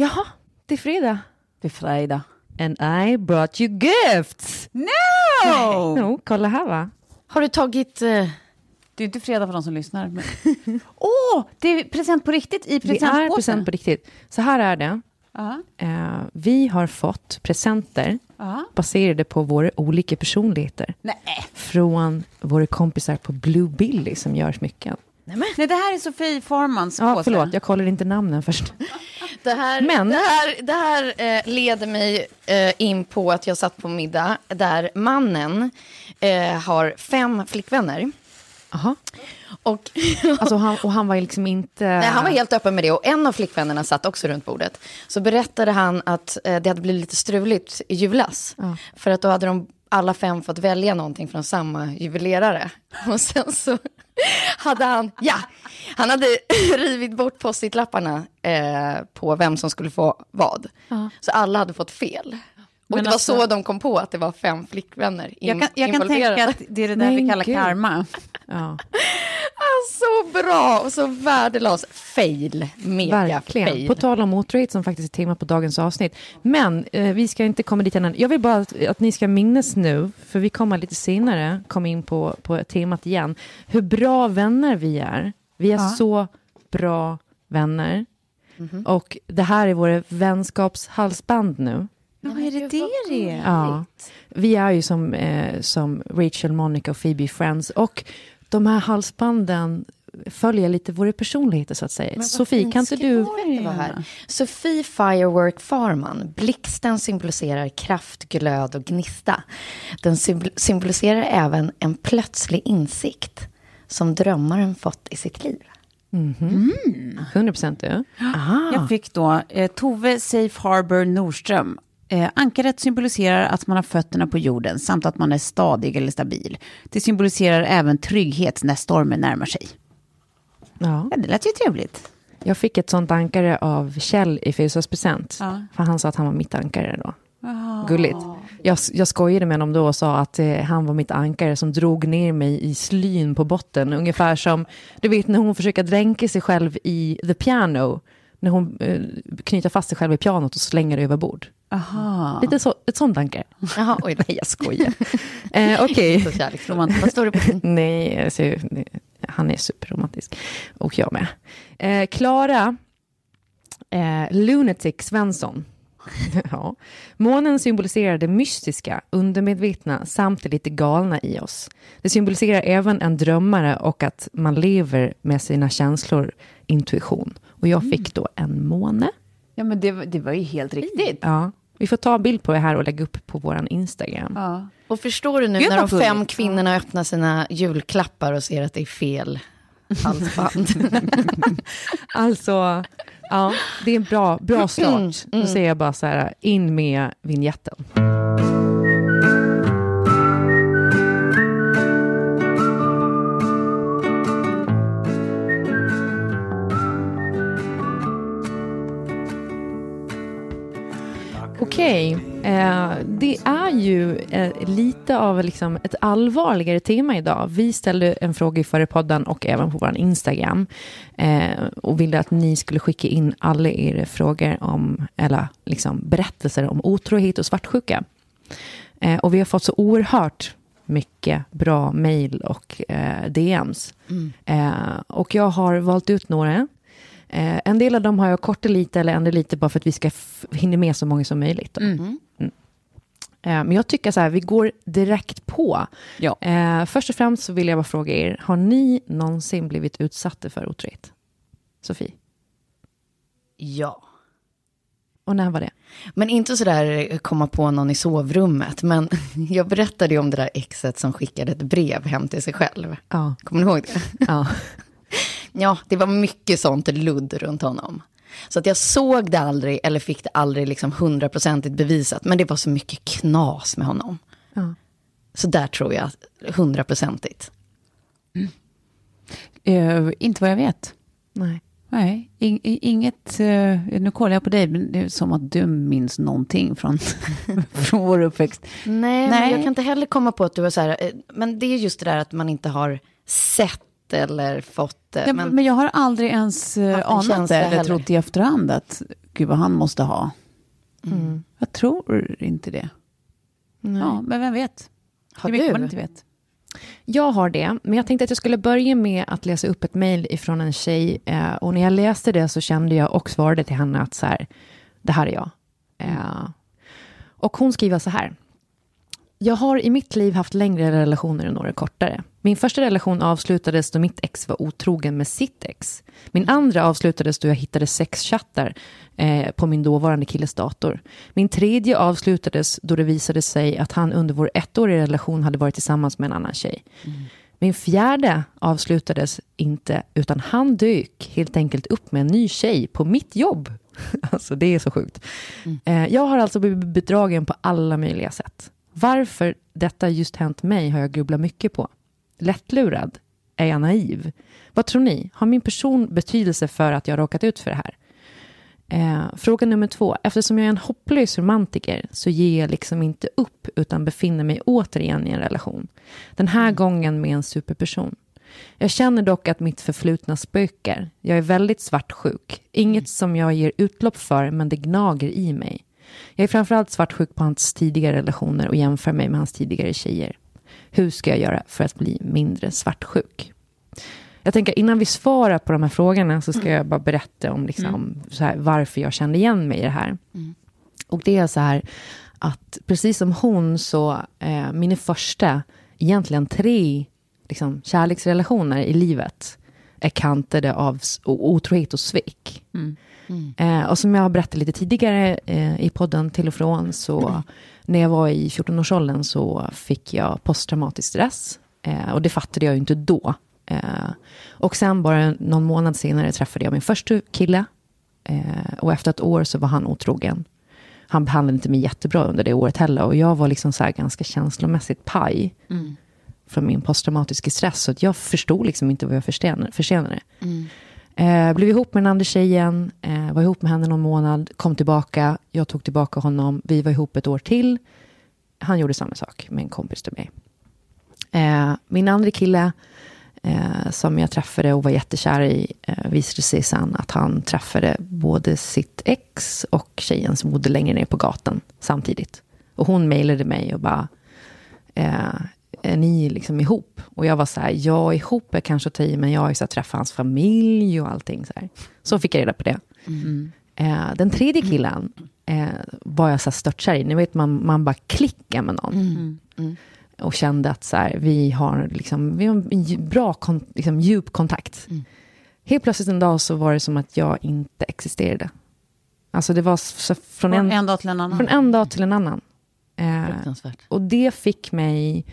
Jaha, det är fredag. Det är fredag. And I brought you gifts! No! No, kolla här va. Har du tagit... eh, Det är inte fredag för de som lyssnar. men- Åh, det är present på riktigt i Det är presentpåsen. present på riktigt. Så här är det. Ja, Eh, vi har fått presenter ja. baserade på våra olika personligheter. Nej. Från våra kompisar på Blue Billy som gör smycken. Nej, det här är Sofie Farmans Ja, påse. förlåt, jag kollar inte namnen först. Det här, Men- det här, det här eh, leder mig eh, in på att jag satt på middag där mannen eh, har fem flickvänner. Aha. Och, Alltså, han, och han var liksom inte... Nej, han var helt öppen med det och en av flickvännerna satt också runt bordet. Så berättade han att eh, det hade blivit lite struligt i julas. Ja. För att då hade de alla fem fått välja någonting från samma juvelerare. Och sen så hade han, ja, han hade rivit bort post-it-lapparna eh, på vem som skulle få vad. Så alla hade fått fel. Och Men det var alltså- så de kom på att det var fem flickvänner in, Jag kan, jag kan tänka att det är det där vi Men kallar gud. karma. Ja, Så bra och så värdelös. Fail. Mega verkligen. fail. På tal om motorrate som faktiskt är tema på dagens avsnitt. Men eh, vi ska inte komma dit än. Jag vill bara att, att ni ska minnas nu, för vi kommer lite senare komma in på, på temat igen, hur bra vänner vi är. Vi är Ja. så bra vänner. Mhm. Och det här är våra vänskapshalsband nu. Vad är det det det är? Ja. Vi är ju som, eh, som Rachel, Monica och Phoebe Friends. Och de här halsbanden följer lite våra personligheter så att säga. Sofie, kan inte du... Här. Sofie Firework Farman. Blixten symboliserar kraft, glöd och gnista. Den symbol- symboliserar även en plötslig insikt som drömmaren fått i sitt liv. 100 procent du? Aha. Jag fick då eh, Tove Safe Harbor Nordström. Eh, ankaret symboliserar att man har fötterna på jorden samt att man är stadig eller stabil. Det symboliserar även trygghet när stormen närmar sig. Ja. Ja, det lät ju trevligt. Jag fick ett sånt ankare av Kjell i födelsedagspresent. Ja. För han sa att han var mitt ankare då. Gulligt. Jag, jag skojade med honom då och sa att eh, han var mitt ankare som drog ner mig i slyn på botten. Ungefär som, du vet när hon försöker dränka sig själv i the piano. När hon eh, knyter fast sig själv i pianot och slänger över bord. Aha. Lite så, ett sånt ankare. Jaha, oj, nej, jag skojar. Eh, Okej. Kärleksromantiskt. Vad står det på din? Nej, alltså, han är superromantisk. Och jag med. Eh, Klara eh, Lunatic Svensson. ja. Månen symboliserar det mystiska, undermedvetna samt det lite galna i oss. Det symboliserar även en drömmare och att man lever med sina känslor, intuition. Och jag fick då en måne. Ja, men det, var- det var ju helt riktigt. Ja. Vi får ta en bild på det här och lägga upp på vår Instagram. Ja. Och förstår du nu Gud, när de fem gulligt. kvinnorna öppnar sina julklappar och ser att det är fel halsband? Alltså, ja, det är en bra, bra start. Mm, Då mm. säger jag bara så här, in med vignetten. Okej, eh, det är ju eh, lite av liksom ett allvarligare tema idag. Vi ställde en fråga i förra podden och även på vår Instagram eh, och ville att ni skulle skicka in alla era frågor om, eller liksom berättelser om otrohet och svartsjuka. Eh, och vi har fått så oerhört mycket bra mejl och eh, DMs. Eh, och jag har valt ut några. Eh, en del av dem har jag kortat lite eller ändrat lite bara för att vi ska hinna med så många som möjligt. då. Mm. Eh, men jag tycker så här, vi går direkt på. Ja. Eh, först och främst så vill jag bara fråga er, har ni någonsin blivit utsatta för otrohet? Sofie? Ja. Och när var det? Men inte sådär komma på någon i sovrummet. Men jag berättade ju om det där exet som skickade ett brev hem till sig själv. Ja. Kommer ni ihåg det? ja. Ja, det var mycket sånt ludd runt honom. Så att jag såg det aldrig, eller fick det aldrig liksom hundraprocentigt bevisat. Men det var så mycket knas med honom. ja. Så där tror jag hundraprocentigt. Eh, inte vad jag vet. Nej. Nej, ing- i- inget... eh, nu kollar jag på dig, men det är som att du minns någonting från, från vår uppväxt. Nej, Nej. men jag kan inte heller komma på att du var så här, eh, men det är just det där att man inte har sett eller fått det. Ja, men, men, jag har aldrig ens eh, anat det eller heller. trott i efterhand att gud vad han måste ha. Mm. Jag tror inte det. Nej. Ja, men vem vet? har det är mycket du? man inte vet. Jag har det, men jag tänkte att jag skulle börja med att läsa upp ett mejl ifrån en tjej. Eh, och när jag läste det så kände jag och svarade till henne att så här, det här är jag. Eh, och hon skriver så här. Jag har i mitt liv haft längre relationer än några kortare. Min första relation avslutades då mitt ex var otrogen med sitt ex. Min andra avslutades då jag hittade sexchattar eh, på min dåvarande killes dator. Min tredje avslutades då det visade sig att han under vår ettåriga relation hade varit tillsammans med en annan tjej. Min fjärde avslutades inte, utan han dök helt enkelt upp med en ny tjej på mitt jobb. Alltså det är så sjukt. Eh, Jag har alltså blivit bedragen på alla möjliga sätt. Varför detta just hänt mig har jag grubblat mycket på. Lättlurad? Är jag naiv? Vad tror ni? Har min person betydelse för att jag råkat ut för det här? Eh, fråga nummer två. Eftersom jag är en hopplös romantiker så ger jag liksom inte upp utan befinner mig återigen i en relation. Den här gången med en superperson. Jag känner dock att mitt förflutna spökar. Jag är väldigt svartsjuk. Inget som jag ger utlopp för, men det gnager i mig. Jag är framförallt svartsjuk på hans tidigare relationer och jämför mig med hans tidigare tjejer. Hur ska jag göra för att bli mindre svartsjuk? Jag tänker innan vi svarar på de här frågorna så ska jag bara berätta om liksom, så här, varför jag kände igen mig i det här. Och det är så här att precis som hon så, eh, mina första, egentligen tre liksom, kärleksrelationer i livet är kantade av otrohet och svek. Eh, och som jag har berättat lite tidigare eh, i podden till och från, så när jag var i 14-årsåldern så fick jag posttraumatisk stress. Eh, och det fattade jag ju inte då. Eh, och sen bara någon månad senare träffade jag min första kille. Eh, och efter ett år så var han otrogen. Han behandlade inte mig jättebra under det året heller. Och jag var liksom så här ganska känslomässigt paj. Från min posttraumatiska stress. Så jag förstod liksom inte vad jag förtjänade. förtjänade. Eh, blev ihop med den andra tjejen, eh, var ihop med henne någon månad, kom tillbaka, jag tog tillbaka honom, vi var ihop ett år till. Han gjorde samma sak med en kompis till mig. Eh, min andra kille, eh, som jag träffade och var jättekär i, eh, visade sig sen att han träffade både sitt ex och tjejen som bodde längre ner på gatan samtidigt. Och hon mejlade mig och bara, eh, är ni liksom ihop? Och jag var så här, ja ihop är kanske att ta i, men jag har ju så här träffat hans familj och allting så här. Så fick jag reda på det. Eh, den tredje killen eh, var jag så här störtkär i. Ni vet, man, man bara klickar med någon. Och kände att så här, vi har, liksom, vi har en bra, kon, liksom, djup kontakt. Helt plötsligt en dag så var det som att jag inte existerade. Alltså det var så, från, Från en, en dag till en annan. från en dag till en annan. Eh, Fruktansvärt. och det fick mig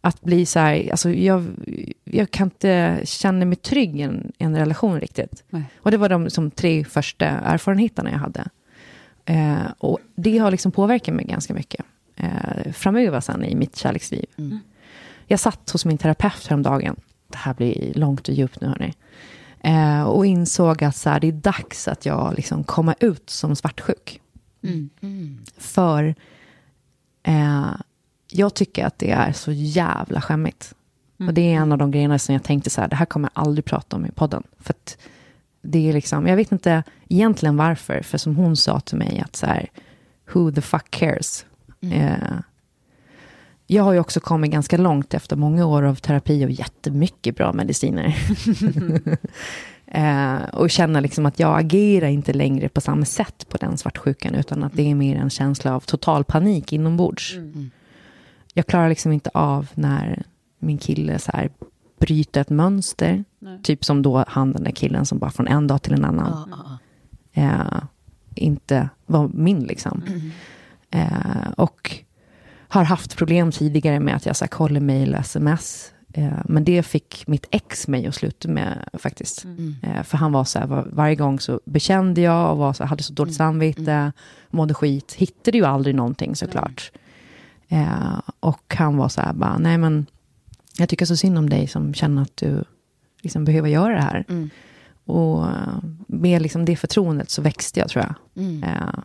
att bli så här, alltså jag, jag kan inte känna mig trygg i en, en relation riktigt. Nej. Och det var de som tre första erfarenheterna jag hade. Eh, och det har liksom påverkat mig ganska mycket. Eh, framöver sen i mitt kärleksliv. Jag satt hos min terapeut häromdagen. Det här blir långt och djupt nu hörni. Eh, och insåg att så här, det är dags att jag liksom kommer ut som svartsjuk. För eh, jag tycker att det är så jävla skämmigt. Och det är en av de grejerna som jag tänkte så här, det här kommer jag aldrig prata om i podden. För att det är liksom, jag vet inte egentligen varför, för som hon sa till mig att så här, who the fuck cares? Eh, jag har ju också kommit ganska långt efter många år av terapi och jättemycket bra mediciner. eh, och känner liksom att jag agerar inte längre på samma sätt på den svartsjukan, utan att det är mer en känsla av total panik inombords. Jag klarar liksom inte av när min kille så här bryter ett mönster. Typ som då han, den där killen som bara från en dag till en annan eh, inte var min liksom. Eh, och har haft problem tidigare med att jag så här, kollar mejl sms. Eh, men det fick mitt ex mig att sluta med faktiskt. Eh, för han var så här, var, varje gång så bekände jag och var så, hade så dåligt samvete, mådde skit. Hittade ju aldrig någonting såklart. Eh, och han var så här, bara, nej men jag tycker så synd om dig som känner att du liksom behöver göra det här. Och eh, med liksom det förtroendet så växte jag tror jag. Eh,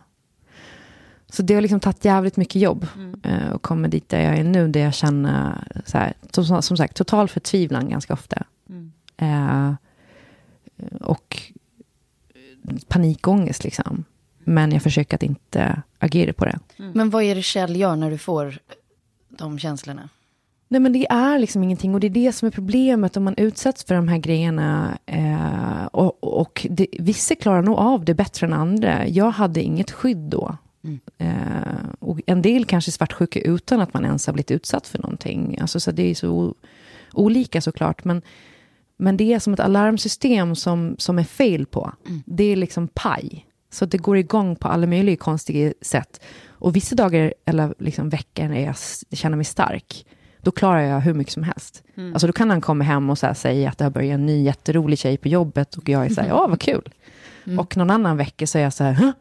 så det har liksom tagit jävligt mycket jobb. Eh, och kommer dit där jag är nu, där jag känner, så här, som, som sagt, total förtvivlan ganska ofta. Eh, och panikångest liksom. Men jag försöker att inte agera på det. Men vad är det Kjell gör när du får de känslorna? Nej men det är liksom ingenting och det är det som är problemet om man utsätts för de här grejerna. Eh, och och det, vissa klarar nog av det bättre än andra. Jag hade inget skydd då. Eh, och en del kanske är svartsjuka utan att man ens har blivit utsatt för någonting. Alltså, så det är så olika såklart. Men, men det är som ett alarmsystem som, som är fel på. Det är liksom paj. Så det går igång på alla möjliga konstiga sätt. Och vissa dagar eller liksom veckor är jag, känner mig stark. Då klarar jag hur mycket som helst. Alltså då kan han komma hem och så säga att det har börjat en ny jätterolig tjej på jobbet och jag är så här, ja vad kul. Och någon annan vecka så är jag så här, Hå?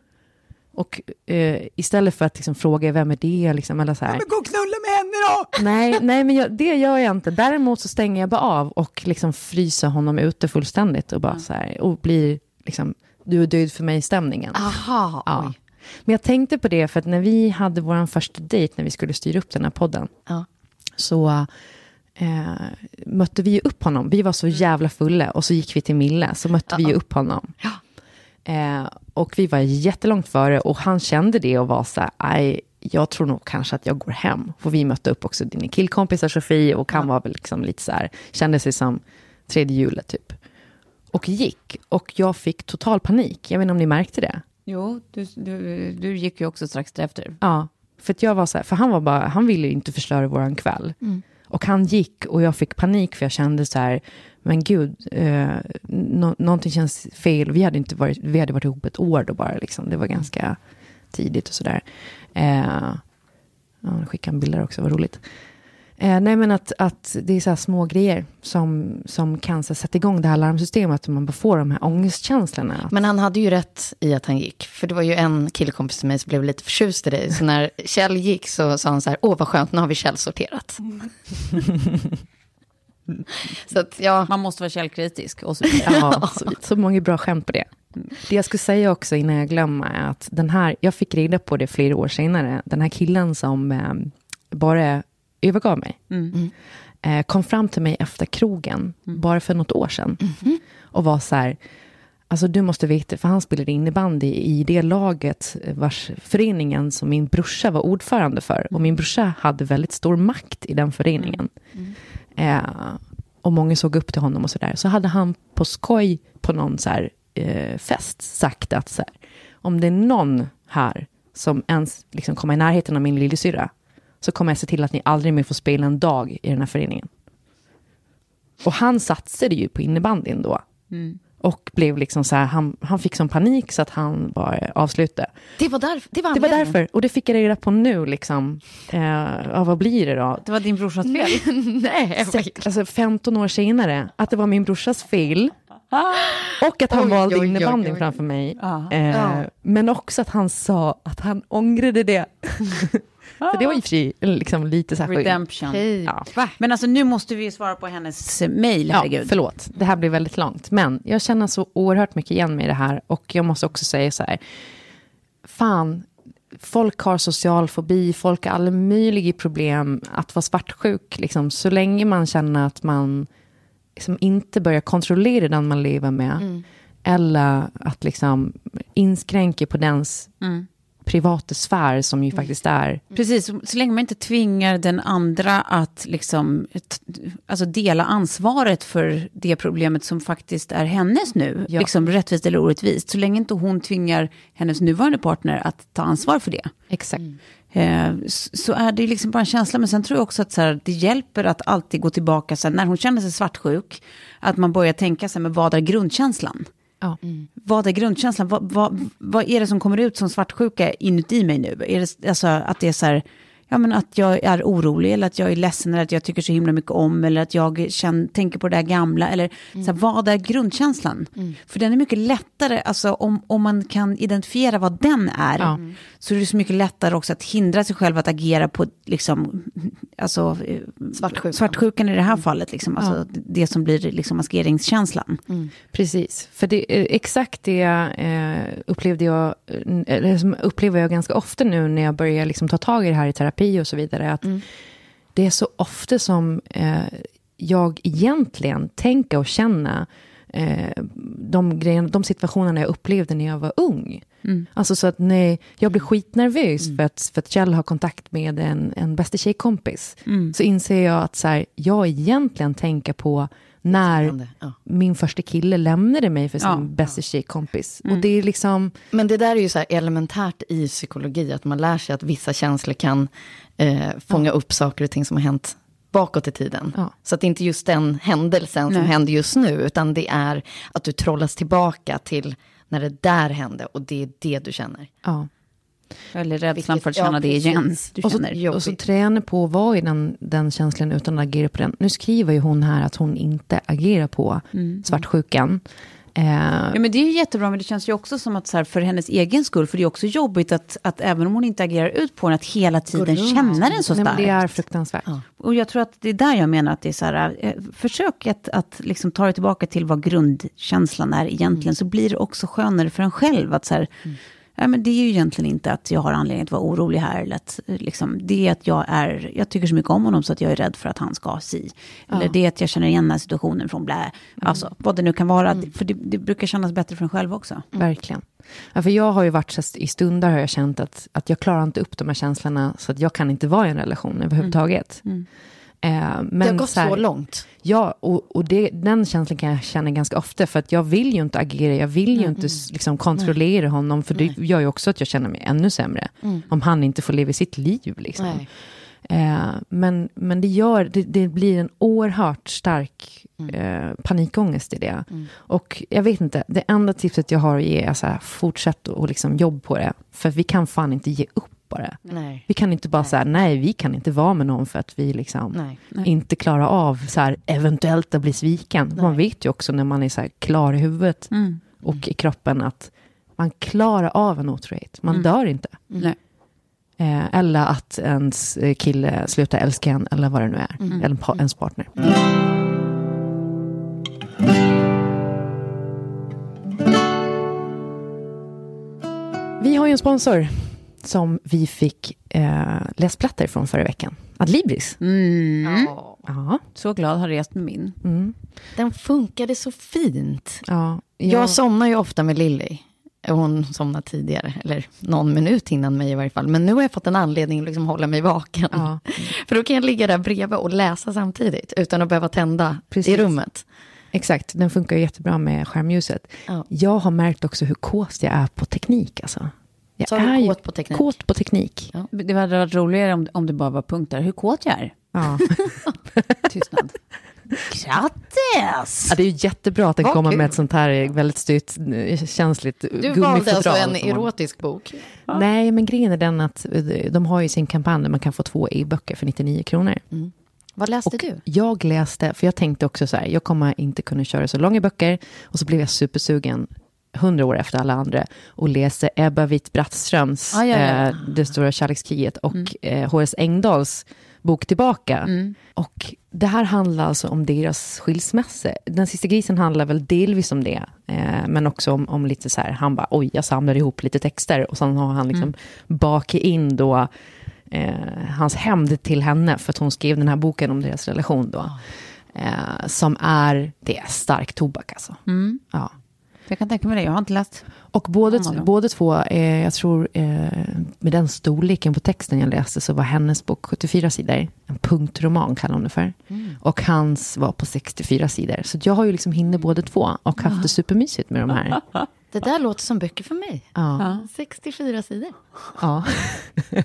Och eh, istället för att liksom fråga vem är det, liksom, eller så här. gå och knulla med henne då! Nej, nej men jag, det gör jag inte. Däremot så stänger jag bara av och liksom fryser honom ute fullständigt och bara så här, och blir liksom, du är död för mig-stämningen. Aha, Ja. oj. Men jag tänkte på det för att när vi hade vår första dejt, när vi skulle styra upp den här podden, Ja. så eh, mötte vi upp honom. Vi var så jävla fulla och så gick vi till Mille, så mötte vi ju upp honom. Eh, och vi var jättelångt före och han kände det och var så här, "Aj, jag tror nog kanske att jag går hem. För vi mötte upp också dina killkompisar Sofie och han var väl liksom lite så här, kände sig som tredje hjulet typ. Och gick och jag fick total panik. Jag vet inte om ni märkte det? Jo, du, du, du gick ju också strax därefter. Ja, för jag var så här, för han var bara, han ville inte förstöra våran kväll. Och han gick och jag fick panik för jag kände så här, men gud, eh, nå- någonting känns fel. Vi hade, inte varit, vi hade varit ihop ett år då bara, liksom. det var ganska tidigt och sådär. Eh, ja, skickade en bild där också, vad roligt. Eh, nej men att, att det är så här små grejer som, som kan så sätta igång det här larmsystemet, att man bara får de här ångestkänslorna. Men han hade ju rätt i att han gick. För det var ju en killkompis till mig som blev lite förtjust i dig. Så när Kjell gick så sa han så här, åh vad skönt, nu har vi Kjell sorterat. så att ja, Man måste vara källkritisk och så vidare. Ja, så, så många bra skämt på det. Det jag skulle säga också innan jag glömmer är att den här, jag fick reda på det flera år senare, den här killen som eh, bara övergav mig, eh, kom fram till mig efter krogen, bara för något år sedan, och var så här, Alltså du måste veta, för han spelade innebandy i det laget vars föreningen som min brorsa var ordförande för. Och min brorsa hade väldigt stor makt i den föreningen. Eh, och många såg upp till honom och sådär. Så hade han på skoj på någon så här, eh, fest sagt att så här, om det är någon här som ens liksom kommer i närheten av min lillasyrra så kommer jag se till att ni aldrig mer får spela en dag i den här föreningen. Och han satsade ju på innebandyn då. Och blev liksom så här, han, han fick sån panik så att han bara avslutade. det var, där, det var Det var därför, och det fick jag reda på nu liksom. Eh, ja, vad blir det då? Det var din brorsas fel. Nej, Sex, alltså 15 år senare, att det var min brorsas fel. Och att han Oj, valde oj, innebandyn framför mig. Ja. Eh, Ja. Men också att han sa att han ångrade det. så det var i och för sig liksom lite så här. Redemption. Ja. Men alltså nu måste vi svara på hennes mejl, Ja, herregud. förlåt, det här blir väldigt långt. Men jag känner så oerhört mycket igen mig i det här. Och jag måste också säga så här, fan, folk har social fobi, folk har alla möjliga problem att vara svartsjuk. Liksom, så länge man känner att man liksom inte börjar kontrollera den man lever med. Eller att liksom inskränka på dens privata sfär som ju faktiskt är. Precis, så, så länge man inte tvingar den andra att liksom, alltså dela ansvaret för det problemet som faktiskt är hennes nu, Ja. liksom rättvist eller orättvist, så länge inte hon tvingar hennes nuvarande partner att ta ansvar för det. Exakt. Eh, s- så är det liksom bara en känsla. Men sen tror jag också att så här, det hjälper att alltid gå tillbaka, så här, när hon känner sig svartsjuk, att man börjar tänka sig, men vad är grundkänslan? Ja. Vad är grundkänslan? Vad, vad, vad är det som kommer ut som svartsjuka inuti mig nu? Är det alltså att det är så här, ja men att jag är orolig eller att jag är ledsen eller att jag tycker så himla mycket om eller att jag känner, tänker på det där gamla eller så här, vad är grundkänslan? För den är mycket lättare, alltså om, om man kan identifiera vad den är, Ja. så är det så mycket lättare också att hindra sig själv att agera på, liksom, alltså, Svartsjukan. svartsjukan i det här fallet, liksom, alltså, det som blir liksom maskeringskänslan. Precis, för det, eh, exakt det eh, upplevde jag, eh, upplever jag ganska ofta nu när jag börjar liksom ta tag i det här i terapi och så vidare. Att Det är så ofta som eh, jag egentligen tänker och känner eh, de, grejerna, de situationerna jag upplevde när jag var ung. Alltså så att när jag blir skitnervös för, att, för att Kjell har kontakt med en, en bästa tjejkompis, så inser jag att så här, jag egentligen tänker på när Ja. min första kille lämnade mig för sin Ja. bästa tjejkompis. Och det är liksom, Men det där är ju så elementärt i psykologi, att man lär sig att vissa känslor kan eh, fånga upp saker och ting som har hänt bakåt i tiden. Ja. Så att det är inte just den händelsen som Nej. händer just nu, utan det är att du trollas tillbaka till när det där hände och det är det du känner. ja. Eller rädslan Vilket- för att känna ja, det igen. Och så, och så träna på att vara i den, den känslan utan att agera på den. Nu skriver ju hon här att hon inte agerar på svartsjukan. Eh, Ja, men det är ju jättebra, men det känns ju också som att så här, för hennes egen skull, för det är också jobbigt att, att även om hon inte agerar ut på den, att hela tiden känna den så nej, men starkt. det är fruktansvärt. Och jag tror att det är där jag menar att det är så här, eh, försök att, att liksom ta det tillbaka till vad grundkänslan är egentligen, så blir det också skönare för en själv att så här, Nej, men det är ju egentligen inte att jag har anledning att vara orolig här. Eller att, eh, liksom, det är att jag, är, jag tycker så mycket om honom så att jag är rädd för att han ska si. Eller det är att jag känner igen den här situationen från blä. Alltså, vad det nu kan vara. För det, det brukar kännas bättre för en själv också. Verkligen. Ja, för jag har ju varit så i stunder har jag känt att, att jag klarar inte upp de här känslorna så att jag kan inte vara i en relation överhuvudtaget. Eh, men det har gått så, här- långt. Ja, och, och det, den känslan kan jag känna ganska ofta. För att jag vill ju inte agera, jag vill ju inte s- liksom, kontrollera honom. För det gör ju också att jag känner mig ännu sämre. Om han inte får leva sitt liv. Liksom. Nej. Eh, men, men det, gör, det, det blir en oerhört stark eh, panikångest i det. Och jag vet inte, det enda tipset jag har att ge är så här, fortsätt och liksom jobb på det. För vi kan fan inte ge upp bara. Nej. Vi kan inte bara säga nej, vi kan inte vara med någon för att vi liksom Nej. inte klarar av så här, eventuellt att bli sviken. Man vet ju också när man är så här klar i huvudet och i kroppen att man klarar av en otrohet. Man dör inte. Nej. Eh, eller att ens eh, kille slutar älska en eller vad det nu är. Eller en pa- ens partner. Vi har ju en sponsor som vi fick eh, läsplattor från förra veckan. Adlibris. Ja. Ja. Så glad har rest med min. Mm. Den funkade så fint. ja. Jag somnar ju ofta med Lilly. Hon somnar tidigare, eller någon minut innan mig i varje fall. Men nu har jag fått en anledning att liksom hålla mig vaken. Ja. För då kan jag ligga där bredvid och läsa samtidigt, utan att behöva tända Precis. i rummet. Exakt, den funkar ju jättebra med skärmljuset. Ja. Jag har märkt också hur kåt jag är på teknik. Alltså. Jag Så är kåt på teknik? Kåt på teknik. Ja. Det hade varit roligare om, om det bara var punkter. Hur kåt jag är. Ja. Tystnad. Grattis! Ja, det är ju jättebra att den kommer kul. med ett sånt här väldigt styrt, eh, känsligt Du gummifodral. valde alltså en erotisk bok? Nej, men grejen är den att eh, de har ju sin kampanj där man kan få två e-böcker för 99 kronor. Vad läste Och du? jag läste, för jag tänkte också så här, jag kommer inte kunna köra så långa böcker. Och så blev jag supersugen, hundra år efter alla andra, och läste Ebba Witt-Brattströms Ah, ja, ja. eh, Det stora kärlekskriget och eh, Horace Engdahls bok tillbaka. Och det här handlar alltså om deras skilsmässa. Den sista grisen handlar väl delvis om det, eh, men också om, om lite så här, han bara oj, jag samlar ihop lite texter och sen har han liksom bakat in då eh, hans hämnd till henne för att hon skrev den här boken om deras relation då. Eh, som är, det är stark tobak alltså. Ja. Jag kan tänka mig det, jag har inte läst. Och båda, båda två, eh, jag tror eh, med den storleken på texten jag läste så var hennes bok 74 sidor. En punktroman kallar hon det för. Och hans var på 64 sidor. Så jag har ju liksom hinner båda två och haft det supermysigt med de här. Det där låter som böcker för mig. Ja. 64 sidor. ja.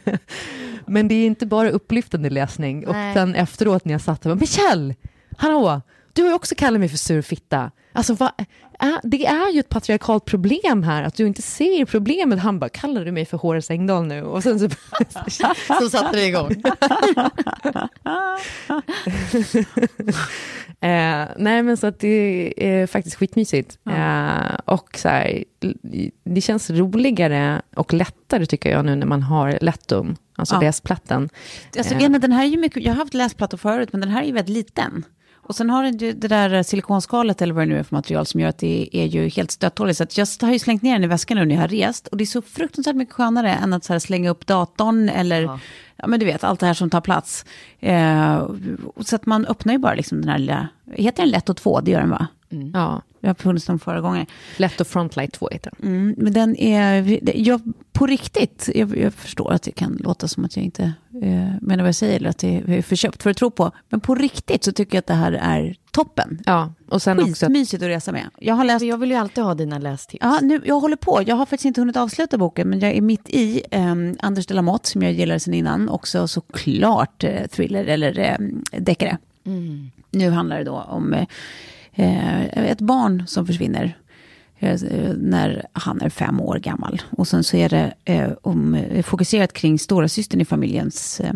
Men det är inte bara upplyftande läsning. Och Nej. sen efteråt när jag satt och bara, men Kjell, hallå, du har ju också kallat mig för surfitta. Alltså, vad, är, det är ju ett patriarkalt problem här, att du inte ser problemet. Han bara, kallar du mig för Horace Engdahl nu? Och sen så... Så satte det igång. Eh, nej men så att det är faktiskt skitmysigt. Eh, och så här, det känns roligare och lättare tycker jag nu när man har lättum, alltså Ja. läsplätten. Alltså, Eh, den här är ju mycket, jag har haft läsplattor förut, men den här är ju väldigt liten. Och sen har den ju det där silikonskalet eller vad det nu är för material som gör att det är ju helt stöttåligt. Så att jag har ju slängt ner den i väskan nu när jag har rest. Och det är så fruktansvärt mycket skönare än att så här slänga upp datorn eller, ja. men du vet, allt det här som tar plats. Eh, så att man öppnar ju bara liksom den här lilla, heter den lätt och två? Det gör den va? Ja, Jag har funnits den förra gången. lätt och frontlight 2 heter den. Mm, men den är, jag, på riktigt, jag, jag förstår att det kan låta som att jag inte eh, menar vad jag säger, eller att det är för köpt för att tro på. Men på riktigt så tycker jag att det här är toppen. Ja, och sen också... att- Skitmysigt att resa med. Jag har läst, jag vill ju alltid ha dina lästips. ja, nu, jag håller på, jag har faktiskt inte hunnit avsluta boken, men jag är mitt i um, Anders de Lamotte, som jag gillar sen innan, också såklart eh, thriller eller eh, deckare. Nu handlar det då om eh, ett barn som försvinner eh, när han är fem år gammal. Och sen så är det eh, om, eh, fokuserat kring stora systern i familjens eh,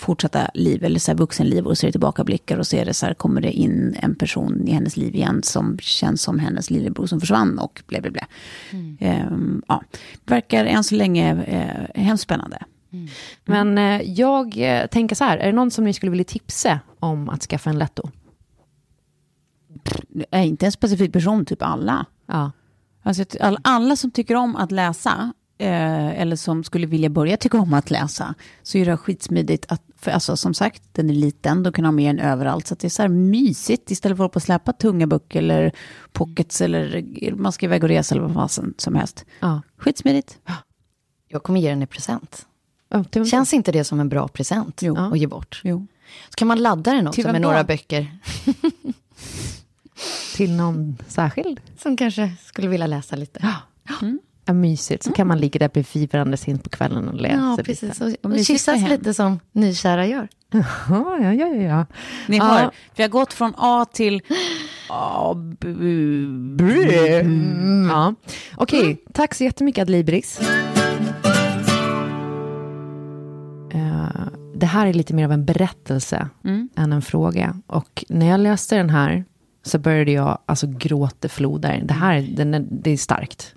fortsatta liv, eller så här vuxenliv, och så är det tillbakablickar och så är det så här, kommer det in en person i hennes liv igen som känns som hennes lillebror som försvann och bla bla bla. Ehm, ja, verkar än så länge eh, hemskt spännande. Men eh, jag eh, tänker så här, är det någon som ni skulle vilja tipsa om att skaffa en Letto? Är inte en specifik person, typ alla. Ja. Alltså, alla som tycker om att läsa, eh, eller som skulle vilja börja tycka om att läsa, så är det skitsmidigt att, för alltså som sagt, den är liten, då kan ha med den överallt, så att det är så här mysigt, istället för att hålla på att släppa tunga böcker eller pockets, eller man ska iväg och resa eller vad fasen som helst. ja. Skitsmidigt. Jag kommer ge den i present. Ja, Känns inte det som en bra present Jo. att ge bort? Jo. Så kan man ladda den också vem med några böcker Till någon särskild? som kanske skulle vilja läsa lite. Ja, mysigt. Så kan man ligga där bredvid varandra sent på kvällen och läsa Ja, lite. precis. Och, Och och mysigt kyssas lite som nykära gör. Ja, ja, ja, ja, ja. Ni Ja. hör, vi har gått från A till A, Mm. Ja. Okej, tack så jättemycket Adlibris. Eh, det här är lite mer av en berättelse än en fråga. Och när jag läste den här så började jag alltså gråta floder. Det här den är, det är starkt.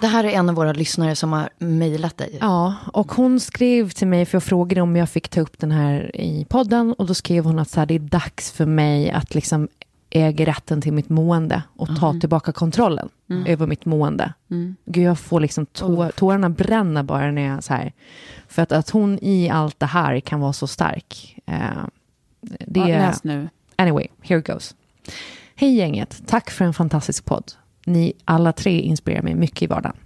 Det här är en av våra lyssnare som har mejlat dig. Ja, och hon skrev till mig, för jag frågade om jag fick ta upp den här i podden, och då skrev hon att så här, det är dags för mig att liksom äga rätten till mitt mående och ta tillbaka kontrollen över mitt mående. Gud, jag får liksom tå- tårarna bränna bara när jag så här, för att, att hon i allt det här kan vara så stark. Eh, det Ja, är... läs nu. Anyway, here it goes. Hej gänget, tack för en fantastisk podd. Ni alla tre inspirerar mig mycket i vardagen.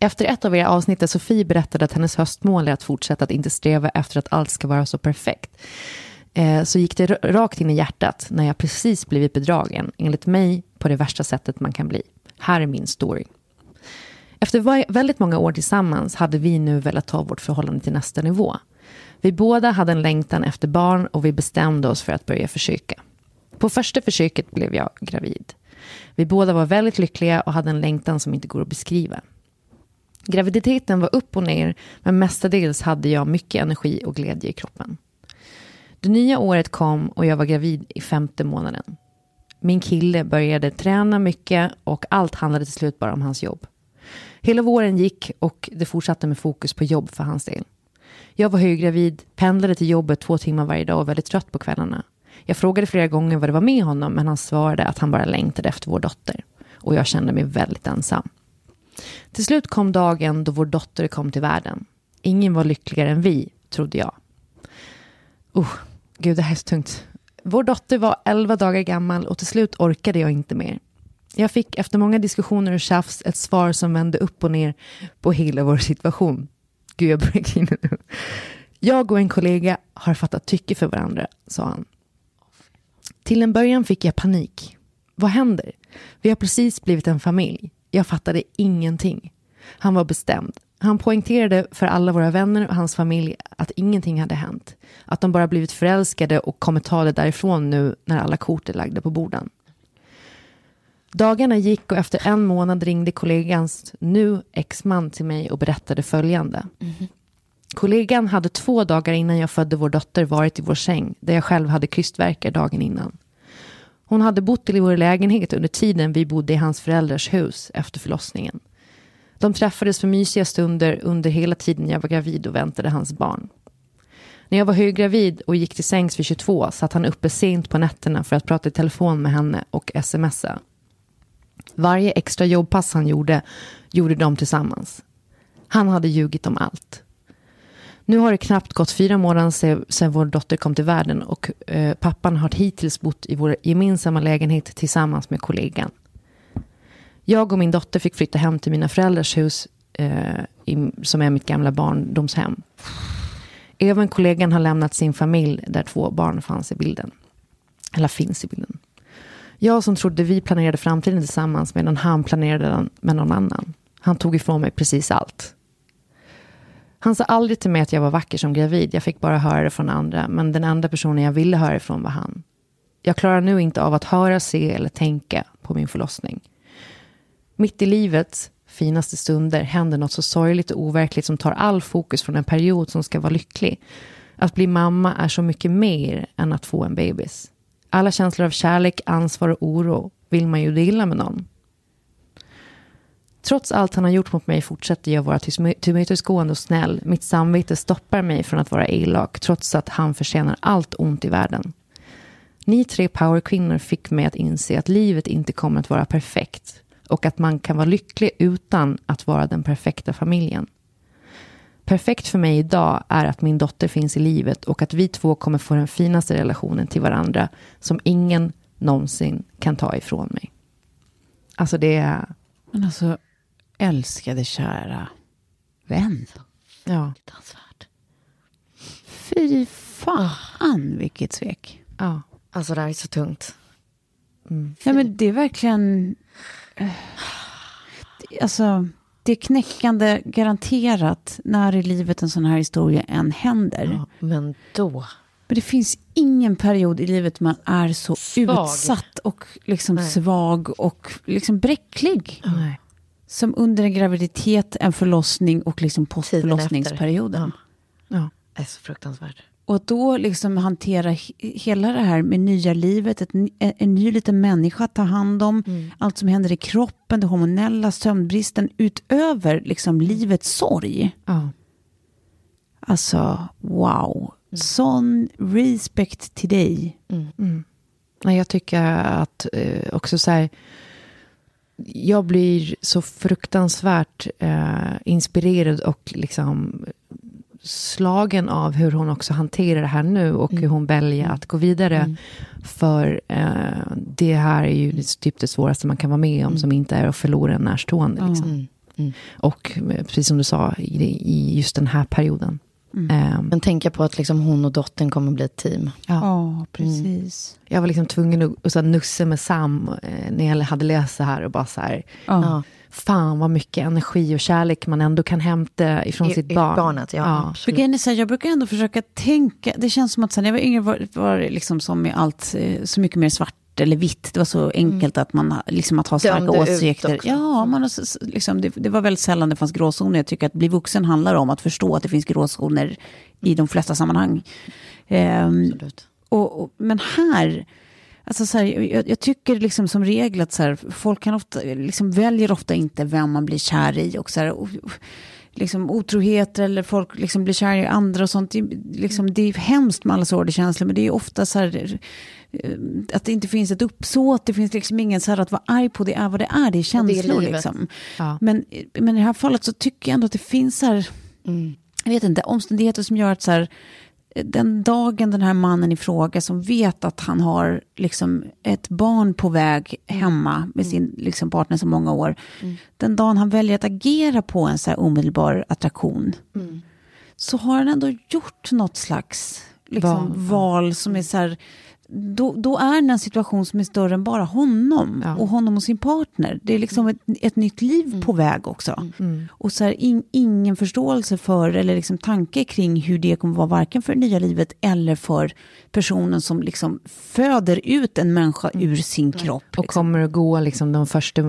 Efter ett av era avsnitt där Sofie berättade att hennes höstmål är att fortsätta att inte sträva efter att allt ska vara så perfekt, eh, så gick det rakt in i hjärtat när jag precis blivit bedragen, enligt mig på det värsta sättet man kan bli. Här är min story. Efter väldigt många år tillsammans hade vi nu velat ta vårt förhållande till nästa nivå. Vi båda hade en längtan efter barn och vi bestämde oss för att börja försöka. På första försöket blev jag gravid. Vi båda var väldigt lyckliga och hade en längtan som inte går att beskriva. Graviditeten var upp och ner, men mestadels hade jag mycket energi och glädje i kroppen. Det nya året kom och jag var gravid i femte månaden. Min kille började träna mycket och allt handlade till slut bara om hans jobb. Hela våren gick och det fortsatte med fokus på jobb för hans del. Jag var höggravid, pendlade till jobbet två timmar varje dag och väldigt trött på kvällarna. Jag frågade flera gånger vad det var med honom, men han svarade att han bara längtade efter vår dotter. Och jag kände mig väldigt ensam. Till slut kom dagen då vår dotter kom till världen. Ingen var lyckligare än vi, trodde jag. Oh, gud, det här är så tungt. Vår dotter var 11 dagar gammal och till slut orkade jag inte mer. Jag fick efter många diskussioner och tjafs ett svar som vände upp och ner på hela vår situation. Gud, jag börjar grina nu. Jag och en kollega har fattat tycke för varandra, sa han. Till en början fick jag panik. Vad händer? Vi har precis blivit en familj. Jag fattade ingenting. Han var bestämd. Han poängterade för alla våra vänner och hans familj att ingenting hade hänt. Att de bara blivit förälskade och kommer ta det därifrån nu när alla kort är lagda på borden. Dagarna gick och efter en månad ringde kollegans nu exman till mig och berättade följande. Mm-hmm. Kollegan hade två dagar innan jag födde vår dotter varit i vår säng där jag själv hade krystvärkar dagen innan. Hon hade bott i vår lägenhet under tiden vi bodde i hans föräldrars hus efter förlossningen. De träffades för mysiga stunder under hela tiden jag var gravid och väntade hans barn. När jag var höggravid och gick till sängs vid 22 satt han uppe sent på nätterna för att prata i telefon med henne och smsa. Varje extra jobbpass han gjorde, gjorde de tillsammans. Han hade ljugit om allt. Nu har det knappt gått fyra månader sedan vår dotter kom till världen och eh, pappan har hittills bott i vår gemensamma lägenhet tillsammans med kollegan. Jag och min dotter fick flytta hem till mina föräldrars hus eh, i, som är mitt gamla barndomshem. Även kollegan har lämnat sin familj där två barn fanns i bilden. Eller finns i bilden. Jag som trodde vi planerade framtiden tillsammans medan han planerade den med någon annan. Han tog ifrån mig precis allt. Han sa aldrig till mig att jag var vacker som gravid. Jag fick bara höra det från andra. Men den enda personen jag ville höra ifrån var han. Jag klarar nu inte av att höra, se eller tänka på min förlossning. Mitt i livets finaste stunder händer något så sorgligt och overkligt som tar all fokus från en period som ska vara lycklig. Att bli mamma är så mycket mer än att få en bebis. Alla känslor av kärlek, ansvar och oro vill man ju dela med någon. Trots allt han har gjort mot mig fortsätter jag vara tillmötesgående och snäll. Mitt samvete stoppar mig från att vara elak trots att han förtjänar allt ont i världen. Ni tre powerkvinnor fick mig att inse att livet inte kommer att vara perfekt och att man kan vara lycklig utan att vara den perfekta familjen. Perfekt för mig idag är att min dotter finns i livet och att vi två kommer få den finaste relationen till varandra som ingen någonsin kan ta ifrån mig. Alltså det är... Men alltså, älskade kära vän. Ja. Fy fan vilket svek. ja. Alltså det här är så tungt. Nej men det är verkligen... eh, Alltså, det är knäckande garanterat när i livet en sån här historia än händer. Ja, men då. Men det finns ingen period i livet man är så Svag. utsatt och liksom Nej. svag och liksom bräcklig. Nej. Som under en graviditet, en förlossning och liksom postförlossningsperioden. efter. Ja. Det är så fruktansvärt. Och då liksom hantera he- hela det här med nya livet, ett, en, ny liten människa att ta hand om, allt som händer i kroppen, det hormonella, sömnbristen, utöver liksom livets sorg. Ja. Alltså, wow. Sån respect till dig. Nej, jag tycker att eh, också så här, jag blir så fruktansvärt eh, inspirerad och liksom slagen av hur hon också hanterar det här nu och hur hon väljer att gå vidare. För eh, det här är ju det- typ det svåraste man kan vara med om som inte är att förlora en närstående. Liksom. Och eh, precis som du sa, i, i just den här perioden. Eh, Men tänka på att liksom hon och dottern kommer bli ett team. Ja, precis. Jag var liksom tvungen att att nussa med Sam eh, när jag hade läst det här och bara så här, Ja. fan vad mycket energi och kärlek man ändå kan hämta ifrån I- sitt i barn. barnet, ja, är så här, jag brukar ändå försöka tänka, det känns som att sen jag var yngre var, var liksom som med allt eh, så mycket mer svart eller vitt. Det var så enkelt att man liksom att ha starka Dömde åsikter. Ja, man, liksom, det, det var väldigt sällan det fanns gråzoner. Jag tycker att bli vuxen handlar om att förstå att det finns gråzoner i de flesta sammanhang. Ehm, Absolut. och, och, men här, alltså så här, jag, jag tycker liksom som regel att så här, folk kan ofta, liksom väljer ofta inte vem man blir kär i. Och så här, och, liksom, otrohet eller folk liksom blir kära i andra och sånt. Det, liksom, det är hemskt med alla sorgkänslor men det är ofta så här att det inte finns ett uppsåt, det finns liksom ingen så här att vara arg på, det är vad det är, det är känslor livet. liksom. Ja. Men, men i det här fallet så tycker jag ändå att det finns så här, jag vet inte, omständigheter som gör att så här, den dagen den här mannen i fråga som vet att han har liksom ett barn på väg hemma med sin liksom partner så många år. Den dagen han väljer att agera på en så här omedelbar attraktion. Så har han ändå gjort något slags liksom, Val. val som är så här. Då, då är det en situation som är större än bara honom Ja. och honom och sin partner. Det är liksom ett, ett nytt liv på väg också. Och så här, in, ingen förståelse för eller liksom tanke kring hur det kommer vara varken för det nya livet eller för personen som liksom föder ut en människa ur sin kropp. Och liksom. kommer att gå liksom den, första,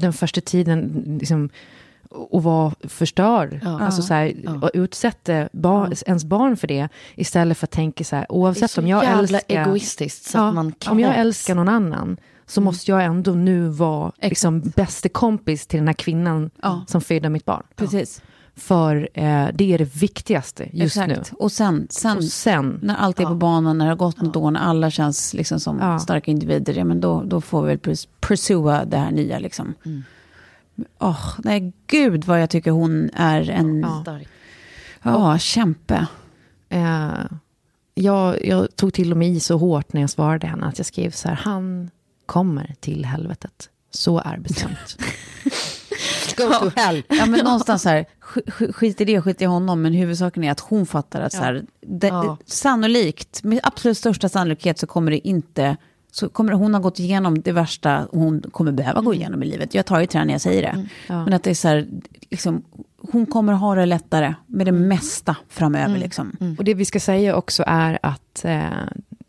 den första tiden liksom, och vara förstörd. Alltså så här, och utsätta bar, ens barn för det. Istället för att tänka så här, oavsett så om jag jävla älskar... egoistiskt så Ja, att man om jag älskar någon annan så måste jag ändå nu vara liksom, bäste kompis till den här kvinnan Ja. som föder mitt barn. Precis. För eh, det är det viktigaste just Exakt. nu. Och sen, sen, Och sen, när allt är på banan, när det har gått något år, när alla känns liksom som Ja. starka individer, ja, men då, då får vi väl purs- pursua det här nya. Liksom. Åh, nej, gud vad jag tycker hon är en ja. Stark. kämpe. eh, jag, jag tog till och med i så hårt när jag svarade henne att jag skrev så här, han kommer till helvetet. Så är bestämt. Go to hell. Ja, men någonstans så här, sk- sk- skit i det, skit i honom, men huvudsaken är att hon fattar att så här, det, Ja. sannolikt, med absolut största sannolikhet så kommer det inte, så kommer hon ha gått igenom det värsta hon kommer behöva gå igenom i livet. Jag tar ju henne när jag säger det. Men att det är så här, liksom, hon kommer ha det lättare med det mesta framöver. Liksom. Och det vi ska säga också är att eh,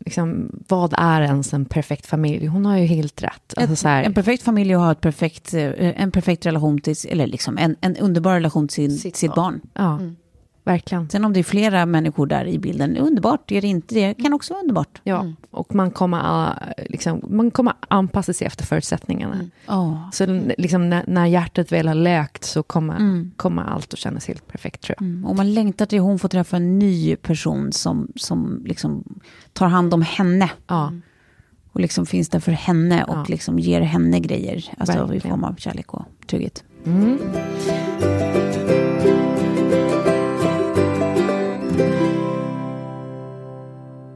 liksom, vad är ens en perfekt familj? Hon har ju helt rätt. Alltså, här, En perfekt familj och ha ett perfekt, eh, en perfekt relation till, eller liksom en, en underbar relation till sitt, Sitt barn. ja, verkligen. Sen om det är flera människor där i bilden, underbart. Är det inte det, kan också vara underbart. Ja, och man kommer, eh, liksom, man kommer anpassa sig efter förutsättningarna. Ja. Så den- liksom, när, när hjärtat väl har läkt så kommer, kommer allt att kännas helt perfekt tror jag. Mm, Och man längtar till hon får träffa en ny person som, som liksom tar hand om henne. Ja, Och liksom finns där för henne och Ja. liksom ger henne grejer. Alltså i Verkligen. form av kärlek och trygghet.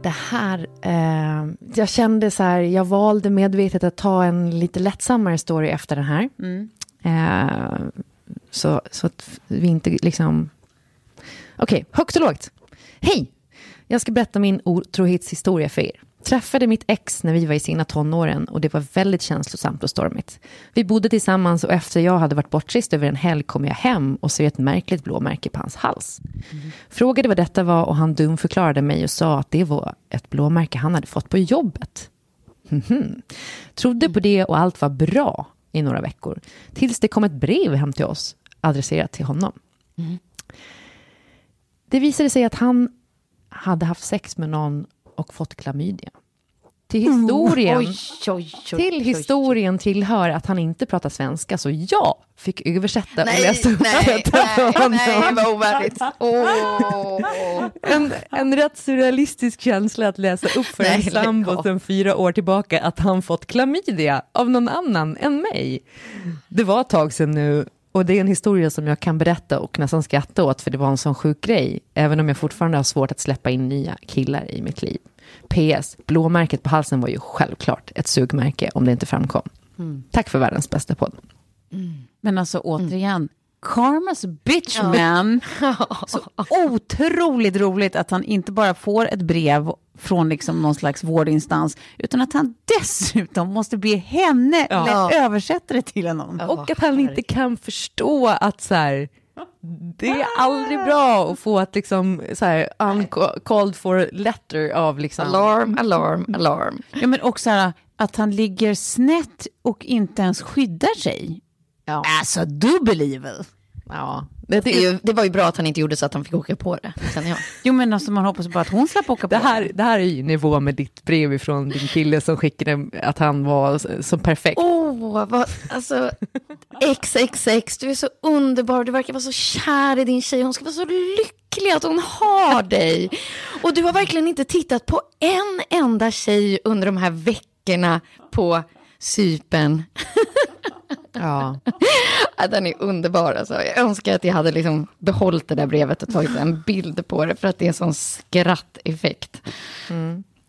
Det här, eh, jag kände så här, jag valde medvetet att ta en lite lättsammare story efter den här. Eh, så, så att vi inte liksom... Okej, högt och lågt. Hej! Jag ska berätta min otrohetshistoria för er. Träffade mitt ex när vi var i sina tonåren och det var väldigt känslosamt och stormigt. Vi bodde tillsammans och efter jag hade varit bortrest över en helg kom jag hem och såg ett märkligt blåmärke på hans hals. Frågade vad detta var och han dumförklarade mig och sa att det var ett blåmärke han hade fått på jobbet. Mhm. Trodde på det och allt var bra i några veckor. Tills det kom ett brev hem till oss, adresserat till honom. Det visade sig att han hade haft sex med någon och fått klamydia. Till historien, Oj, oj, oj, till historien tillhör att han inte pratar svenska, så jag fick översätta och Nej, läsa upp nej, detta för nej, honom. nej, vad ovärdigt. Åh. En, en rätt surrealistisk känsla att läsa upp för Nej, en sambo sedan fyra år tillbaka att han fått klamydia av någon annan än mig. Det var ett tag sedan nu och det är en historia som jag kan berätta och nästan skratta åt för det var en sån sjuk grej, även om jag fortfarande har svårt att släppa in nya killar i mitt liv. PS, blåmärket på halsen var ju självklart ett sugmärke om det inte framkom. Tack för världens bästa podd. Men alltså återigen, Karmas bitch man. Så otroligt roligt att han inte bara får ett brev från liksom någon slags vårdinstans, utan att han dessutom måste be henne Ja. översätta det till honom. Och att han inte kan förstå att så här, det är aldrig bra att få ett liksom, så här, uncalled for letter av liksom... Alarm, alarm, alarm. Ja, men också här, att han ligger snett och inte ens skyddar sig. Ja. Alltså, dubbel evil. ja. Det, Det, är ju, det var ju bra att han inte gjorde så att han fick åka på det, känner jag. Jo, men alltså, man hoppas bara att hon slapp åka på det, här, det här är ju nivå med ditt brev ifrån din kille som skickade att han var så- så perfekt. Åh, vad, alltså, XXX, du är så underbar, du verkar vara så kär i din tjej, hon ska vara så lycklig att hon har dig. Och du har verkligen inte tittat på en enda tjej under de här veckorna på sypen. Ja. Ja, den är underbar alltså. Jag önskar att jag hade liksom behållit det där brevet och tagit en bild på det, för att det är sån skratteffekt.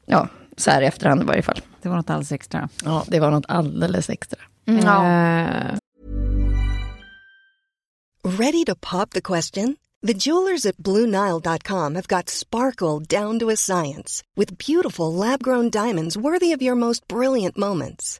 Ja, så här i efterhand i varje fall. Det var något alldeles extra. Ja, det var något alldeles extra. Eh, Ready to pop the question? The jewelers at BlueNile.com have got sparkle down to a science with beautiful lab grown diamonds worthy of your most brilliant moments.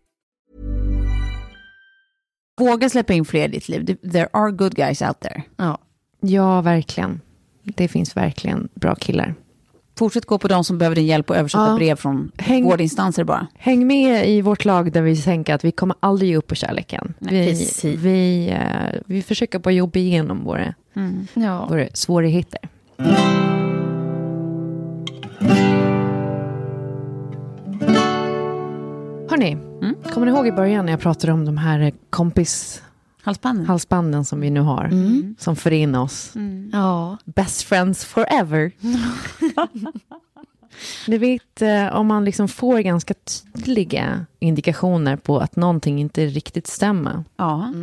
Våga släppa in fler i ditt liv. There are good guys out there. Ja. ja, verkligen. Det finns verkligen bra killar. Fortsätt gå på de som behöver din hjälp och översätta Ja. brev från Häng- vårdinstanser bara. Häng med i vårt lag där vi tänker att vi kommer aldrig ge upp på kärleken. Nej, vi, vi, eh, vi försöker bara jobba igenom våra, Ja. våra svårigheter. Hörni, kommer ni ihåg i början när jag pratade om de här kompishalsbanden Halsbanden. som vi nu har, som förenar oss? ja. Best friends forever. Ni vet, eh, om man liksom får ganska tydliga indikationer på att någonting inte riktigt stämmer, Ja.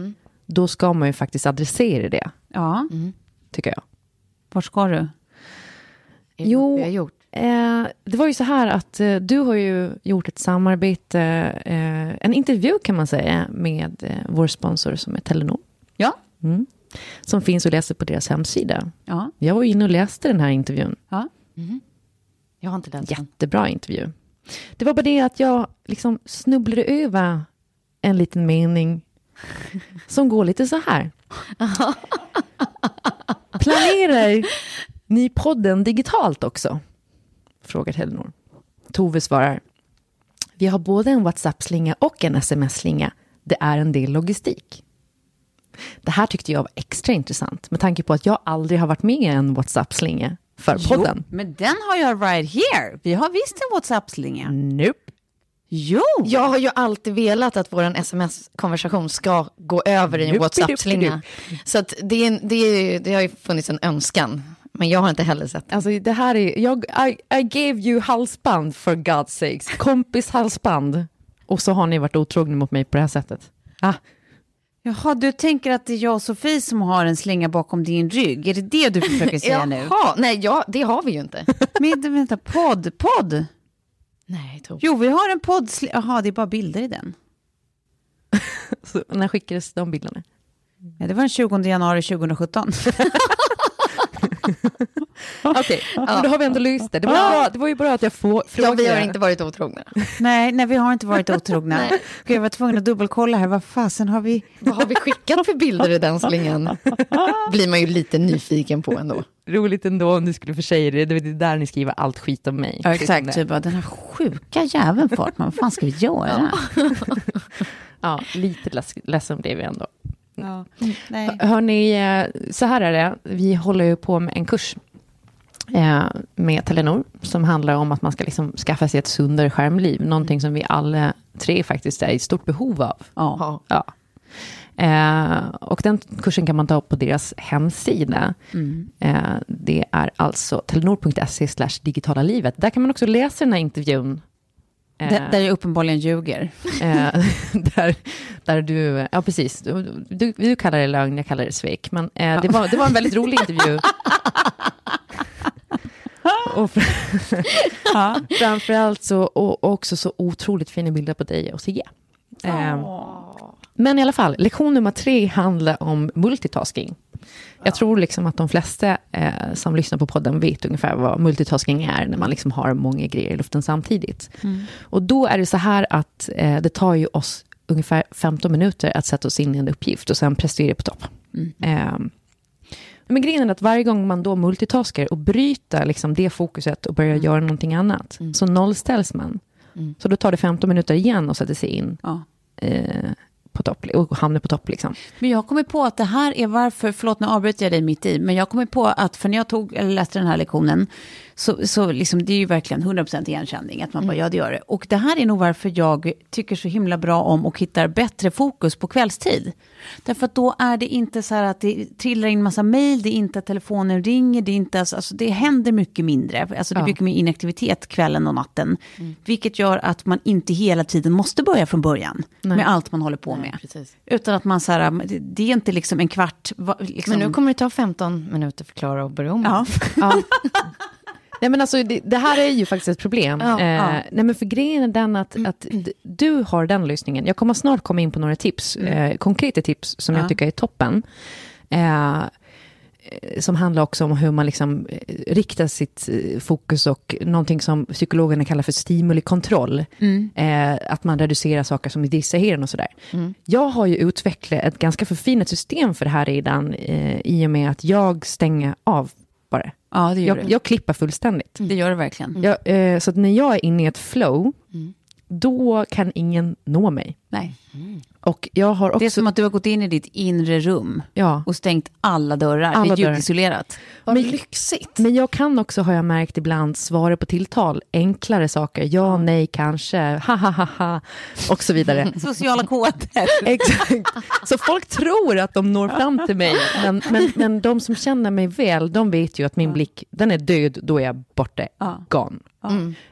då ska man ju faktiskt adressera det, ja. tycker jag. Vart ska du? Jo. Eh, det var ju så här att eh, du har ju gjort ett samarbete, eh, en intervju kan man säga, med eh, vår sponsor som är Telenor. Ja. Mm. Som finns att läsa på deras hemsida. Ja. Jag var inne och läste den här intervjun. ja. Jag har inte läst den. Jättebra intervju. Det var bara det att jag liksom snubblade över en liten mening som går lite så här. Planerar ni podden digitalt också? Frågar Telenor. Tove svarar. Vi har både en WhatsApp-slinga och en sms-slinga. Det är en del logistik. Det här tyckte jag var extra intressant med tanke på att jag aldrig har varit med i en WhatsApp-slinga för podden. Jo, men den har jag right here. Vi har visst en WhatsApp-slinga. Nope. Jo! Jag har ju alltid velat att vår sms-konversation ska gå över i en WhatsApp-slinga. Så att det, är, det, är, det har ju funnits en önskan, men jag har inte heller sett den. Alltså det här är, jag, I, I gave you halsband for God's sakes, kompis halsband. Och så har ni varit otrogna mot mig på det här sättet. Ah, Jaha, du tänker att det är jag och Sofie som har en slinga bakom din rygg? Är det det du försöker säga nu? Jaha, nej, ja, det har vi ju inte. Men vänta, podd, podd? nej, Tove. Jo, vi har en podd. Jaha, det är bara bilder i den. så, när skickades de bilderna? Ja, det var den 20 januari 2017. Okej, men då har vi ändå löst det. Det var, ju bra, det var ju bra att jag få, Ja, frågade. vi har inte varit otrogna. nej, nej, vi har inte varit otrogna. Nej. Gud, jag var tvungen att dubbelkolla här. Vad fasen har vi? Vad har vi skickat för bilder i den slingan? blir man ju lite nyfiken på ändå. Roligt ändå om du skulle försäga det. Det är där ni skriver allt skit om mig. Ja, exakt. det. Typ, bara, den här sjuka jäveln Fartman, vad fan ska vi göra? Ja, lite leds, ledsen blev jag ändå. Ja. Nej. Hörni, eh, så här är det. Vi håller ju på med en kurs eh, med Telenor, som handlar om att man ska liksom skaffa sig ett sundare skärmliv, någonting som vi alla tre faktiskt är i stort behov av. Ja. Ja. Eh, och den kursen kan man ta upp på deras hemsida. Eh, det är alltså telenor.se digitala livet. Där kan man också läsa den här intervjun. Eh, Där, där jag uppenbarligen ljuger. eh, där, där du, ja precis, du, du, du kallar det lögn, jag kallar det svek. Men eh, det, var, det var en väldigt rolig intervju. och fr- Ja. framförallt så, och också så otroligt fina bilder på dig och Sigge. Eh, men i alla fall, lektion nummer tre handlar om multitasking. Jag tror liksom att de flesta eh, som lyssnar på podden vet ungefär vad multitasking är, när man liksom har många grejer i luften samtidigt. Och då är det så här att eh, det tar ju oss ungefär 15 minuter att sätta oss in i en uppgift och sen prestera på topp. Eh, men grejen är att varje gång man då multitaskar och bryter liksom det fokuset och börjar göra någonting annat, så nollställs man. Så då tar det 15 minuter igen att sätta sig in Ja. eh, på topp, och hamnar på topp. Liksom. Men jag har kommit på att det här är varför, förlåt nu avbryter jag dig mitt i, men jag har kommit på att för när jag tog, eller läste den här lektionen, så, så liksom, det är ju verkligen 100% igenkänning, att man bara, ja det gör det. Och det här är nog varför jag tycker så himla bra om och hittar bättre fokus på kvällstid. Därför att då är det inte så här att det trillar in massa mejl, det är inte att telefonen ringer, det är inte, alltså, alltså det händer mycket mindre. Alltså det är Ja. mycket mer inaktivitet kvällen och natten. Vilket gör att man inte hela tiden måste börja från början med allt man håller på med. precis. Utan att man så här, det- är inte liksom en kvart. va- Liksom, Men nu kommer det ta 15 minuter för Klara att börja om. Ja. Ja. Nej, men alltså, det, det här är ju faktiskt ett problem. Ja, eh, ja. Nej, men för grejen är den att, att d- du har den lösningen. Jag kommer snart komma in på några tips, eh, konkreta tips som Ja. jag tycker är toppen. Eh, som handlar också om hur man liksom eh, riktar sitt eh, fokus och någonting som psykologerna kallar för stimulikontroll. Eh, att man reducerar saker som distraherar och sådär. Jag har ju utvecklat ett ganska förfinat system för det här redan eh, i och med att jag stänger av bara. ja, det gör Jag, det. jag klippar fullständigt. Det gör det verkligen. Jag, eh, så att när jag är inne i ett flow, då kan ingen nå mig. Nej. Och jag har också... Det är som att du har gått in i ditt inre rum ja. och stängt alla dörrar. Alla det är dörrar. ljudisolerat. Vad Men- lyxigt. Men jag kan också, har jag märkt ibland, svara på tilltal. Enklare saker. Ja, nej, kanske. Ha, ha, ha, ha. Och så vidare. Sociala koder. Exakt. Så folk tror att de når fram till mig. Men, men, men de som känner mig väl, de vet ju att min blick, den är död, då är jag borta. Ja. Gone.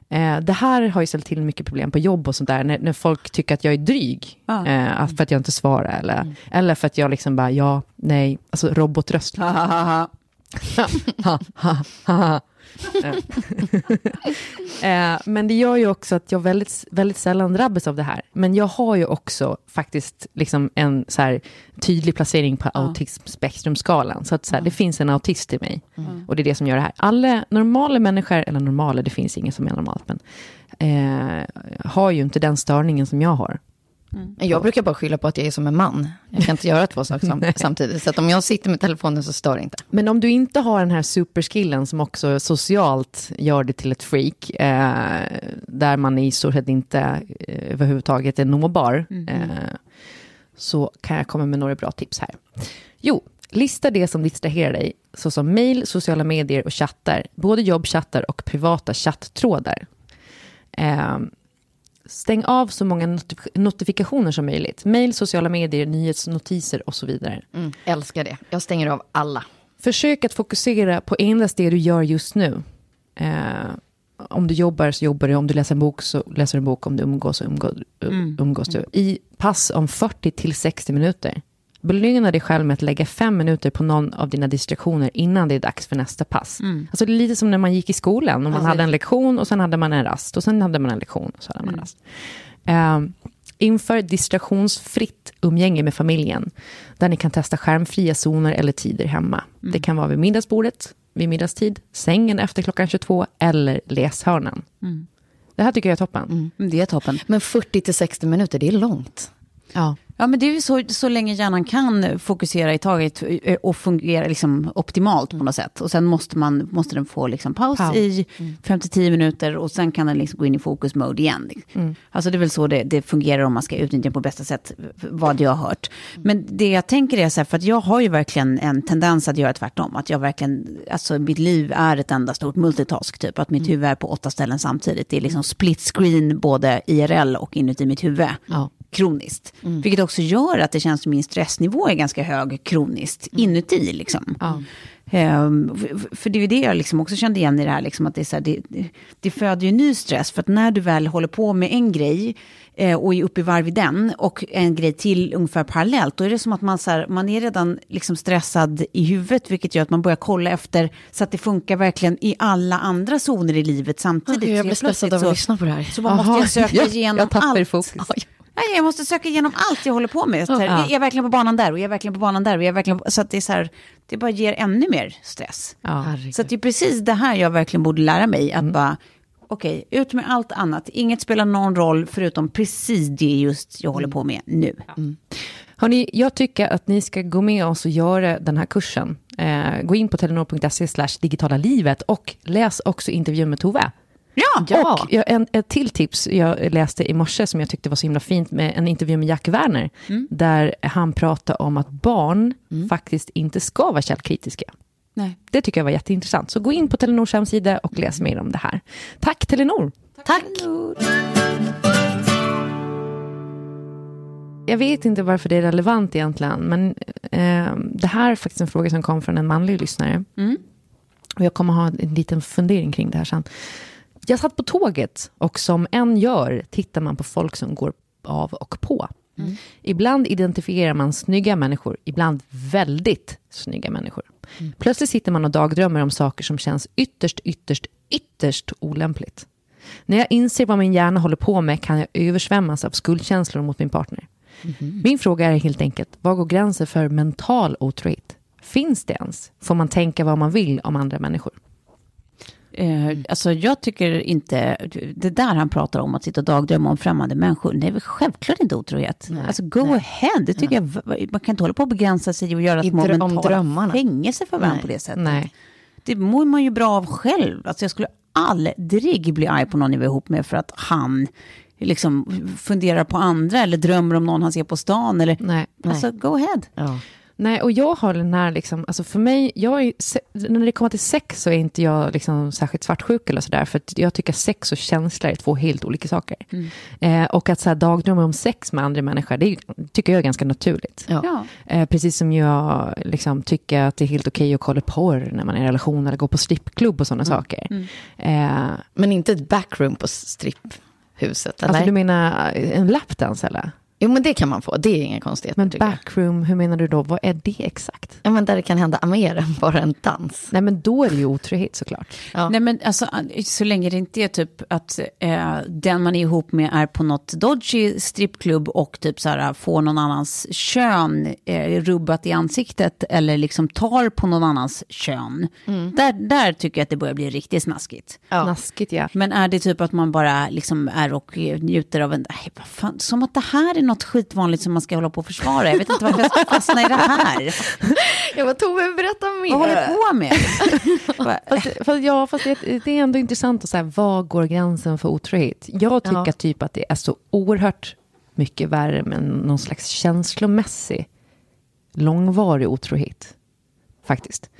Eh, det här har ju ställt till mycket problem på jobb och sånt där, när, när folk tycker att jag är dryg, Ja. eh, för att jag inte svarar, eller, eller för att jag liksom bara, ja, nej, alltså robotröst. Eh, men det gör ju också att jag väldigt, väldigt sällan drabbas av det här. Men jag har ju också faktiskt liksom en så här tydlig placering på autismspektrumskalan. Så att så här, det finns en autist i mig. Och det är det som gör det här. Alla normala människor, eller normala, det finns ingen som är normalt, men eh, har ju inte den störningen som jag har. Jag brukar bara skylla på att jag är som en man. Jag kan inte göra två saker sam- samtidigt. Så att om jag sitter med telefonen så stör det inte. Men om du inte har den här superskillen som också socialt gör det till ett freak, eh, där man i stort sett inte eh, överhuvudtaget är nåbar, eh, så kan jag komma med några bra tips här. Jo, lista det som distraherar dig, såsom mejl, sociala medier och chattar, både jobbchattar och privata chatttrådar. Eh, stäng av så många notif- notifikationer som möjligt. Mejl, sociala medier, nyhetsnotiser och så vidare. Mm, älskar det. Jag stänger av alla. Försök att fokusera på endast det du gör just nu. Eh, om du jobbar så jobbar du, om du läser en bok så läser du en bok, om du umgås så umgås, umgås du. I pass om 40 till 60 minuter. Belöna dig själv med att lägga fem minuter på någon av dina distraktioner innan det är dags för nästa pass. Alltså det är lite som när man gick i skolan och man hade en lektion och sen hade man en rast och sen hade man en lektion och så hade man en rast. Eh, inför distraktionsfritt umgänge med familjen, där ni kan testa skärmfria zoner eller tider hemma. Det kan vara vid middagsbordet, vid middagstid, sängen efter klockan 22 eller läshörnan. Det här tycker jag är toppen. Mm, Det är toppen. Men 40 till 60 minuter, det är långt. Ja. Ja, men det är ju så, så länge hjärnan kan fokusera i taget eh, och fungera liksom optimalt på något sätt. Och sen måste, man, måste den få liksom paus Paus. i 5-10 minuter och sen kan den liksom gå in i fokus-mode igen. Alltså det är väl så det, det fungerar om man ska utnyttja på bästa sätt, vad jag har hört. Men det jag tänker är så här, för att jag har ju verkligen en tendens att göra tvärtom. Att jag verkligen, alltså mitt liv är ett enda stort multitask typ. Att mitt huvud är på åtta ställen samtidigt. Det är liksom split screen både IRL och inuti mitt huvud. Ja. Kroniskt. Vilket också gör att det känns som min stressnivå är ganska hög kroniskt inuti. Liksom. Ehm, f- för det är ju det jag liksom också kände igen i det här, liksom, att det, är så här, det, det föder ju ny stress. För att när du väl håller på med en grej eh, och är uppe i varv i den och en grej till ungefär parallellt, då är det som att man, så här, man är redan liksom stressad i huvudet, vilket gör att man börjar kolla efter så att det funkar verkligen i alla andra zoner i livet samtidigt. Okej, jag blir stressad av att lyssna på det här. Så man måste jag söka igenom jag allt. fokus. Nej, jag måste söka igenom allt jag håller på med. Så här, Ja. Är jag verkligen på banan där? Och är jag verkligen på banan där? Och är verkligen på... Så att det är så här, det bara ger ännu mer stress. Ja. Så att det är precis det här jag verkligen borde lära mig. Att bara, okej, ut med allt annat. Inget spelar någon roll förutom precis det just jag håller på med nu. Hörrni, jag tycker att ni ska gå med oss och göra den här kursen. Eh, gå in på telenor.se slash digitala livet och läs också intervjun med Tove. Ja! Och jag, en, ett till tips jag läste i morse som jag tyckte var så himla fint med en intervju med Jack Werner. Där han pratade om att barn faktiskt inte ska vara källkritiska. Nej. Det tycker jag var jätteintressant. Så gå in på Telenors hemsida och läs mer om det här. Tack Telenor! Tack. Jag vet inte varför det är relevant egentligen, men eh, det här är faktiskt en fråga som kom från en manlig lyssnare. Och jag kommer ha en liten fundering kring det här sen. Jag satt på tåget och som en gör tittar man på folk som går av och på. Ibland identifierar man snygga människor, ibland väldigt snygga människor. Plötsligt sitter man och dagdrömmer om saker som känns ytterst, ytterst, ytterst olämpligt. När jag inser vad min hjärna håller på med kan jag översvämmas av skuldkänslor mot min partner. Min fråga är helt enkelt, var går gränsen för mental otrohet? Finns det ens? Får man tänka vad man vill om andra människor? Eh, alltså jag tycker inte, det där han pratar om, att sitta och dagdrömma om främmande människor, det är väl självklart inte otrohet. alltså go ahead, det tycker jag, man kan inte hålla på att begränsa sig och göra små mentala fängelse för varandra Nej. på det sättet. Nej. Det mår man ju bra av själv. Alltså jag skulle aldrig bli arg på någon jag är ihop med för att han liksom funderar på andra eller drömmer om någon han ser på stan. Eller, Nej. Alltså go ahead. Ja. Nej, och jag har den här, liksom, alltså för mig, jag är, när det kommer till sex så är inte jag liksom särskilt svartsjuk eller sådär, för att jag tycker sex och känslor är två helt olika saker. Eh, och att så här, dagdrömma om sex med andra människor, det är, tycker jag är ganska naturligt. Ja. Eh, precis som jag liksom, tycker att det är helt okej att kolla porr när man är i relation eller gå på strippklubb och sådana saker. Eh, Men inte ett backroom på stripphuset, eller? alltså du menar en lapdance eller? Jo, men det kan man få. Det är inga konstigheter. Men backroom, hur menar du då? Vad är det exakt? Ja, men där det kan hända mer än bara en dans. Nej, men då är det ju otrohet såklart. Ja. Nej men alltså så länge det inte är typ att eh, den man är ihop med är på något dodgy strippklubb och typ så här får någon annans kön eh, rubbat i ansiktet eller liksom tar på någon annans kön. Där, där tycker jag att det börjar bli riktigt snaskigt. Ja. Snaskigt ja. Men är det typ att man bara liksom är och njuter av en, nej, vad fan, som att det här är något skitvanligt som man ska hålla på och försvara. Jag vet inte varför jag ska fastna i det här. Jag bara, Tove, berätta mer. Vad håller jag på med? Fast, fast, ja, fast det, det är ändå intressant att säga, var går gränsen för otrohet? Jag tycker Ja. typ att det är så oerhört mycket värre med någon slags känslomässig, långvarig otrohet. Faktiskt.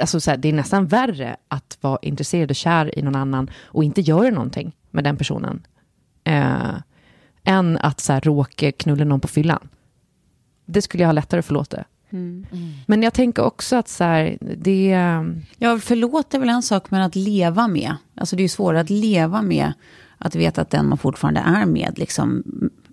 Alltså, så här, det är nästan värre att vara intresserad och kär i någon annan och inte göra någonting med den personen. Eh, än att så här, råka knulla någon på fyllan. Det skulle jag ha lättare att förlåta. Men jag tänker också att så här, det... Ja, förlåt är väl en sak, men att leva med. Alltså det är ju svårare att leva med att veta att den man fortfarande är med, liksom,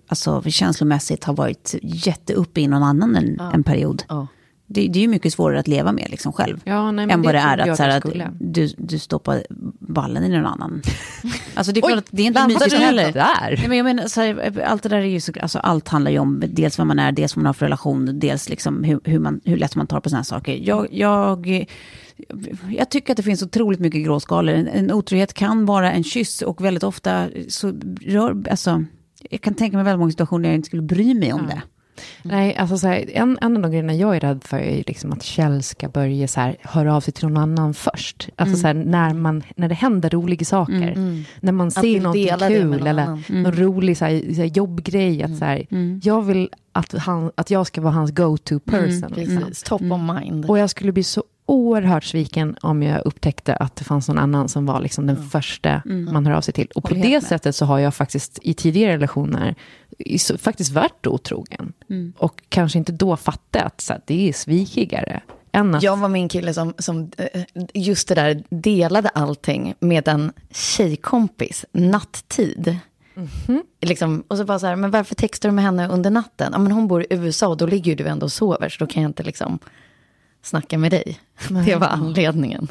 alltså känslomässigt har varit jätteuppe i någon annan en, en period. Ja. Det, det är ju mycket svårare att leva med liksom själv. Ja, nej, men än vad det är att, så att du, du stoppar ballen i någon annan. Alltså det är klart Oj, att det är inte mysigt heller. där? Nej, men jag menar, så här, allt det där är ju så, alltså, allt handlar ju om dels vad man är, dels vad man har för relation, dels liksom hur, hur, man, hur lätt man tar på sådana här saker. Jag, jag, jag tycker att det finns otroligt mycket gråskalor. En, en otrohet kan vara en kyss och väldigt ofta så rör, alltså, jag kan tänka mig väldigt många situationer där jag inte skulle bry mig om det. Nej, alltså så här, en, en av de grejerna jag är rädd för är liksom att Kjell ska börja så här, höra av sig till någon annan först. Alltså så här, när, man, när det händer roliga saker. När man ser med kul eller annan. någon rolig så här, så här, jobbgrej. Att, så här, Jag vill att, han, att jag ska vara hans go-to person. liksom. Precis, top of mind. Och jag skulle bli så oerhört sviken om jag upptäckte att det fanns någon annan som var liksom den första man hör av sig till. Och på det med. sättet så har jag faktiskt i tidigare relationer faktiskt varit otrogen. Och kanske inte då fattat att så här, det är svikigare. Att, Jag var min kille som, som eh, just det där delade allting med en tjejkompis natttid. Liksom, och så bara så här, men varför textar du med henne under natten? Ja, men hon bor i USA och då ligger ju du ändå och sover, så då kan jag inte liksom snacka med dig. Det var anledningen.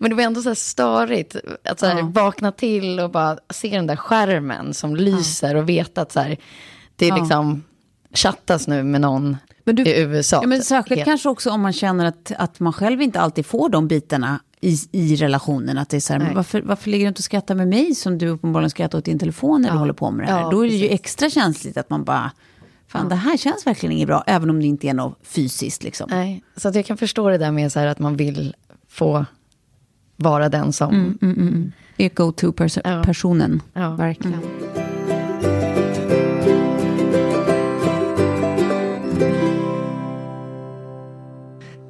Men det var ändå så här störigt att så här, vakna till och bara se den där skärmen som lyser och veta att så här, det är liksom chattas nu med någon Men du- i USA. Ja, men särskilt Helt- kanske också om man känner att, att man själv inte alltid får de bitarna i, i relationen. Att det är så här, men Nej. varför, varför ligger du inte och skrattar med mig som du uppenbarligen skrattar åt din telefon eller håller på med det här? Ja, Då är det ju precis. extra känsligt att man bara, fan det här känns verkligen inget bra, även om det inte är något fysiskt liksom. Nej, så att jag kan förstå det där med så här att man vill få vara den som... Det är go-to-personen. Ja. Verkligen.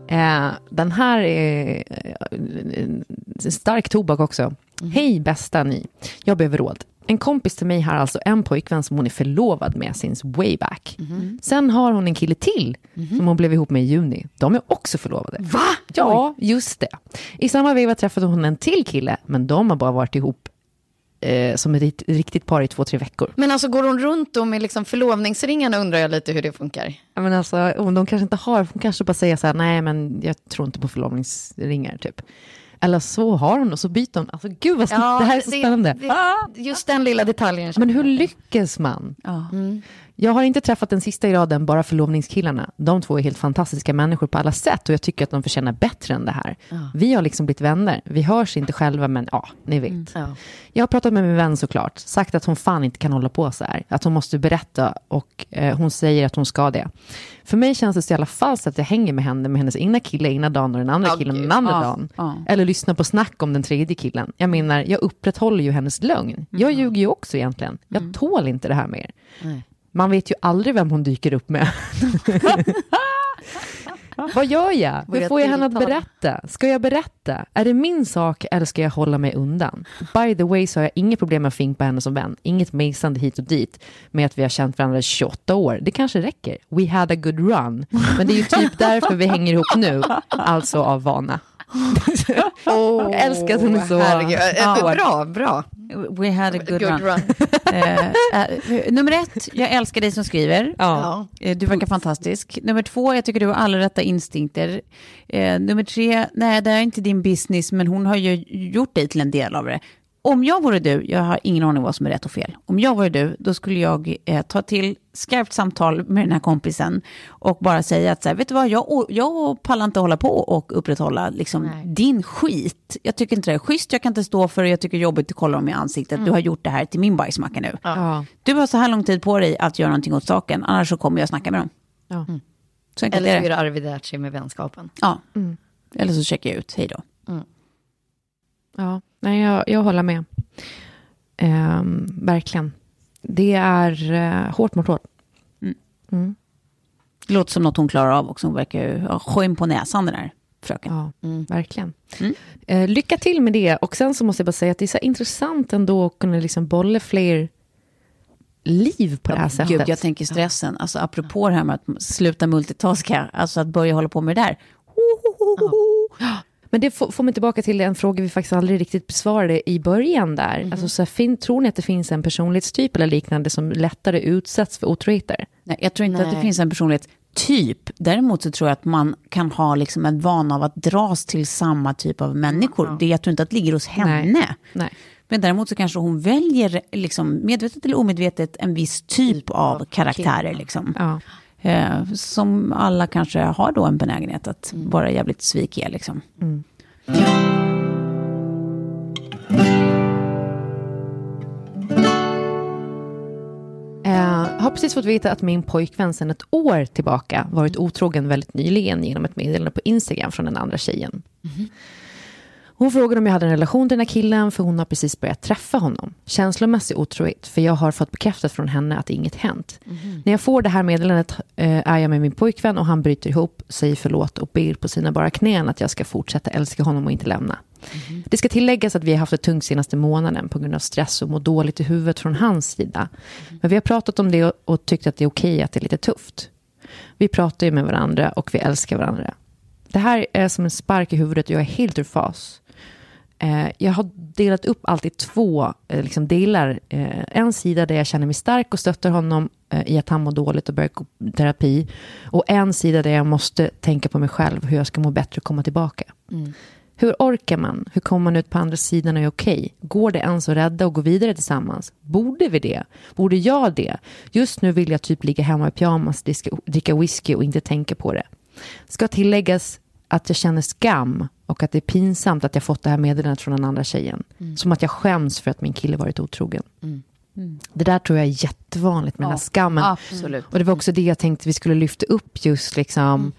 Eh, den här är eh, stark tobak också. Hej bästa ni, jag behöver råd. En kompis till mig har alltså en pojkvän som hon är förlovad med since way back. Sen har hon en kille till som hon blev ihop med i juni. De är också förlovade. Va? Ja, just det. I samma veva träffade hon en till kille, men de har bara varit ihop eh, som ett rikt- riktigt par i två, tre veckor. Men alltså går hon runt då med liksom förlovningsringarna undrar jag lite hur det funkar. Ja, Men alltså, de kanske inte har, hon kanske bara säger så här, nej men jag tror inte på förlovningsringar typ. Eller så har hon och så byter hon. Alltså gud vad det här är så spännande. det- just den lilla detaljen. Men hur lyckas man? Ja. Jag har inte träffat den sista i raden, bara förlovningskillarna. De två är helt fantastiska människor på alla sätt och jag tycker att de förtjänar bättre än det här. Vi har liksom blivit vänner. Vi hörs inte själva, men ja, ni vet. Ja. Jag har pratat med min vän såklart, sagt att hon fan inte kan hålla på så här. Att hon måste berätta och eh, hon säger att hon ska det. För mig känns det så i alla fall så att jag hänger med henne med hennes ena kille ena dagen och den andra Ja, killen den andra Ja, dagen. ja. Eller lyssna på snack om den tredje killen. Jag menar, jag upprätthåller ju hennes lögn. Jag ljuger ju också egentligen. Jag tål inte det här mer. Nej. Man vet ju aldrig vem hon dyker upp med. Vad gör jag? Hur får jag henne att berätta? Ska jag berätta? Är det min sak eller ska jag hålla mig undan? By the way så har jag inget problem med att finka henne som vän. Inget mejsande hit och dit med att vi har känt varandra i 28 år. Det kanske räcker. We had a good run. Men det är ju typ därför vi hänger ihop nu. Alltså av vana. jag älskar att hon är så Herregud. Eh, hård. Bra, bra. We had a good, Good run. run. Eh, eh, nummer ett, jag älskar dig som skriver. Ja. Ja. Eh, Du verkar fantastisk. Nummer två, jag tycker du har alla rätta instinkter. Nummer tre, nej det är inte din business, men hon har ju gjort dig till en del av det. Om jag vore du, jag har ingen aning vad som är rätt och fel. Om jag vore du, då skulle jag eh, ta till skarpt samtal med den här kompisen och bara säga att så här, vet du vad, jag, jag pallar inte hålla på och upprätthålla liksom, din skit. Jag tycker inte det är schysst, jag kan inte stå för det, jag tycker det är jobbigt att kolla dem i ansiktet. Du har gjort det här till min bajsmacka nu. Ja. Du har så här lång tid på dig att göra någonting åt saken, annars så kommer jag snacka med dem. Ja. Så enkelt Eller är så gör arrivederci med vänskapen. Ja. Eller så checkar jag ut, hej då. Ja, nej, jag, jag håller med. Ehm, verkligen. Det är uh, hårt mot hårt. Det låter som något hon klarar av också. Hon verkar ju ha skön på näsan den här fröken. Ja, verkligen. Eh, lycka till med det. Och sen så måste jag bara säga att det är så intressant ändå att kunna liksom bolla fler liv på det här sättet. Gud, jag tänker stressen. Alltså apropå det här med att sluta multitaska, alltså att börja hålla på med det där. Men det får, får mig tillbaka till en fråga vi faktiskt aldrig riktigt besvarade i början där. Alltså, så här, fin, tror ni att det finns en personlighetstyp eller liknande som lättare utsätts för otroheter? Nej, jag tror inte att det Nej. finns en personlighet typ. Däremot så tror jag att man kan ha liksom en vana av att dras till samma typ av människor. Det, jag tror inte att det ligger hos henne. Nej. Men däremot så kanske hon väljer, liksom, medvetet eller omedvetet, en viss typ av karaktärer. Liksom. Ja. Eh, som alla kanske har då en benägenhet att vara jävligt svikiga. Liksom. Eh, har precis fått veta att min pojkvän sedan ett år tillbaka varit otrogen väldigt nyligen genom ett meddelande på Instagram från den andra tjejen. Hon frågade om jag hade en relation till den här killen för hon har precis börjat träffa honom. Känslomässig otrohet för jag har fått bekräftat från henne att inget hänt. När jag får det här meddelandet eh, är jag med min pojkvän och han bryter ihop, säger förlåt och ber på sina bara knän att jag ska fortsätta älska honom och inte lämna. Det ska tilläggas att vi har haft det tungt senaste månaden på grund av stress och mår dåligt i huvudet från hans sida. Men vi har pratat om det och, och tyckt att det är okej att det är lite tufft. Vi pratar ju med varandra och vi älskar varandra. Det här är som en spark i huvudet och jag är helt ur fas. Eh, jag har delat upp allt i två eh, liksom delar. Eh, en sida där jag känner mig stark och stöttar honom i att han mår dåligt och börjar gå terapi. Och en sida där jag måste tänka på mig själv, hur jag ska må bättre och komma tillbaka. Hur orkar man? Hur kommer man ut på andra sidan och är okej? Går det ens att rädda och gå vidare tillsammans? Borde vi det? Borde jag det? Just nu vill jag typ ligga hemma i pyjamas, dricka whisky och inte tänka på det. Ska tilläggas att jag känner skam och att det är pinsamt att jag fått det här meddelandet från den andra tjejen. Som att jag skäms för att min kille varit otrogen. Det där tror jag är jättevanligt med den här skammen. absolut. Och det var också det jag tänkte vi skulle lyfta upp just liksom.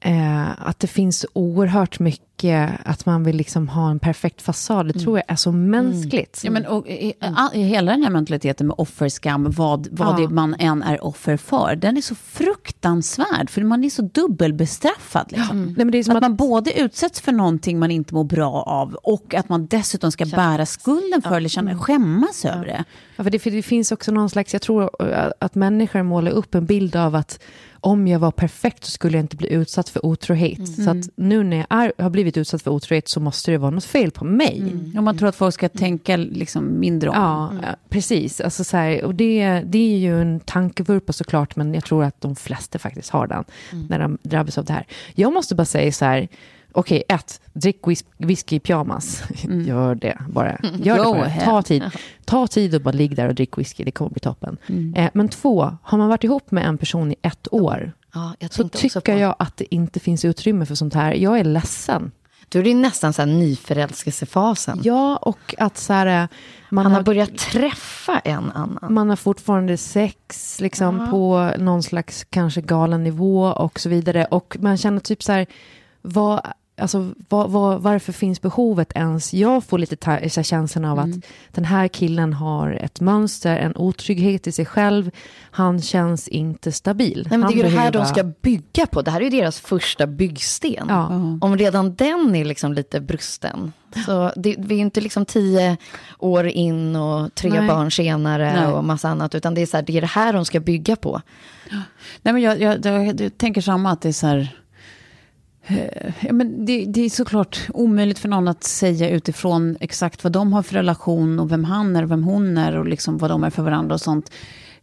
Eh, att det finns oerhört mycket att man vill liksom ha en perfekt fasad. Det tror jag är så mänskligt. Ja, men, och, i, all, i hela den här mentaliteten med offerskam, vad, vad Ja. man än är offer för, den är så fruktansvärd, för man är så dubbelbestraffad. Liksom. Nej, men det är som att, att, man både utsätts för någonting man inte mår bra av och att man dessutom ska bära skulden för eller känna, skämmas över det. ja, för det, för det finns också någon slags, jag tror eh, att människor målar upp en bild av att om jag var perfekt så skulle jag inte bli utsatt för otrohet. Så att nu när jag är, har blivit utsatt för otrohet så måste det vara något fel på mig. Om man tror att folk ska tänka liksom mindre om. Ja, ja, precis. Alltså så här, och det, det är ju en tankevurpa såklart, men jag tror att de flesta faktiskt har den när de drabbas av det här. Jag måste bara säga så här, okej, ett, drick whis- whisky i pyjamas. Gör det bara. Gör det bara. Ta tid. Ta tid och bara ligg där och drick whisky, det kommer bli toppen. Eh, men två, har man varit ihop med en person i ett år, Ja, jag så tycker jag att det inte finns utrymme för sånt här. Jag är ledsen. Då är det nästan så här nyförälskelsefasen. Ja, och att så här, eh, man Han har börjat träffa en annan. man har fortfarande sex liksom, på någon slags kanske galen nivå och så vidare. Och man känner typ så här, vad, alltså, vad, vad, varför finns behovet ens? Jag får lite ta- så här känslan av att den här killen har ett mönster, en otrygghet i sig själv. Han känns inte stabil. Nej, men det är ju det här de behöver- ska bygga på. Det här är ju deras första byggsten. Ja. Om redan den är liksom lite brusten. Så det, vi är inte liksom tio år in och tre Nej. barn senare Nej. och massa annat. Utan det är, så här, det är det här de ska bygga på. Nej, men jag, jag, jag, jag tänker samma, att det är så här... Eh, ja, men det, det är såklart omöjligt för någon att säga utifrån exakt vad de har för relation och vem han är och vem hon är och liksom vad de är för varandra och sånt.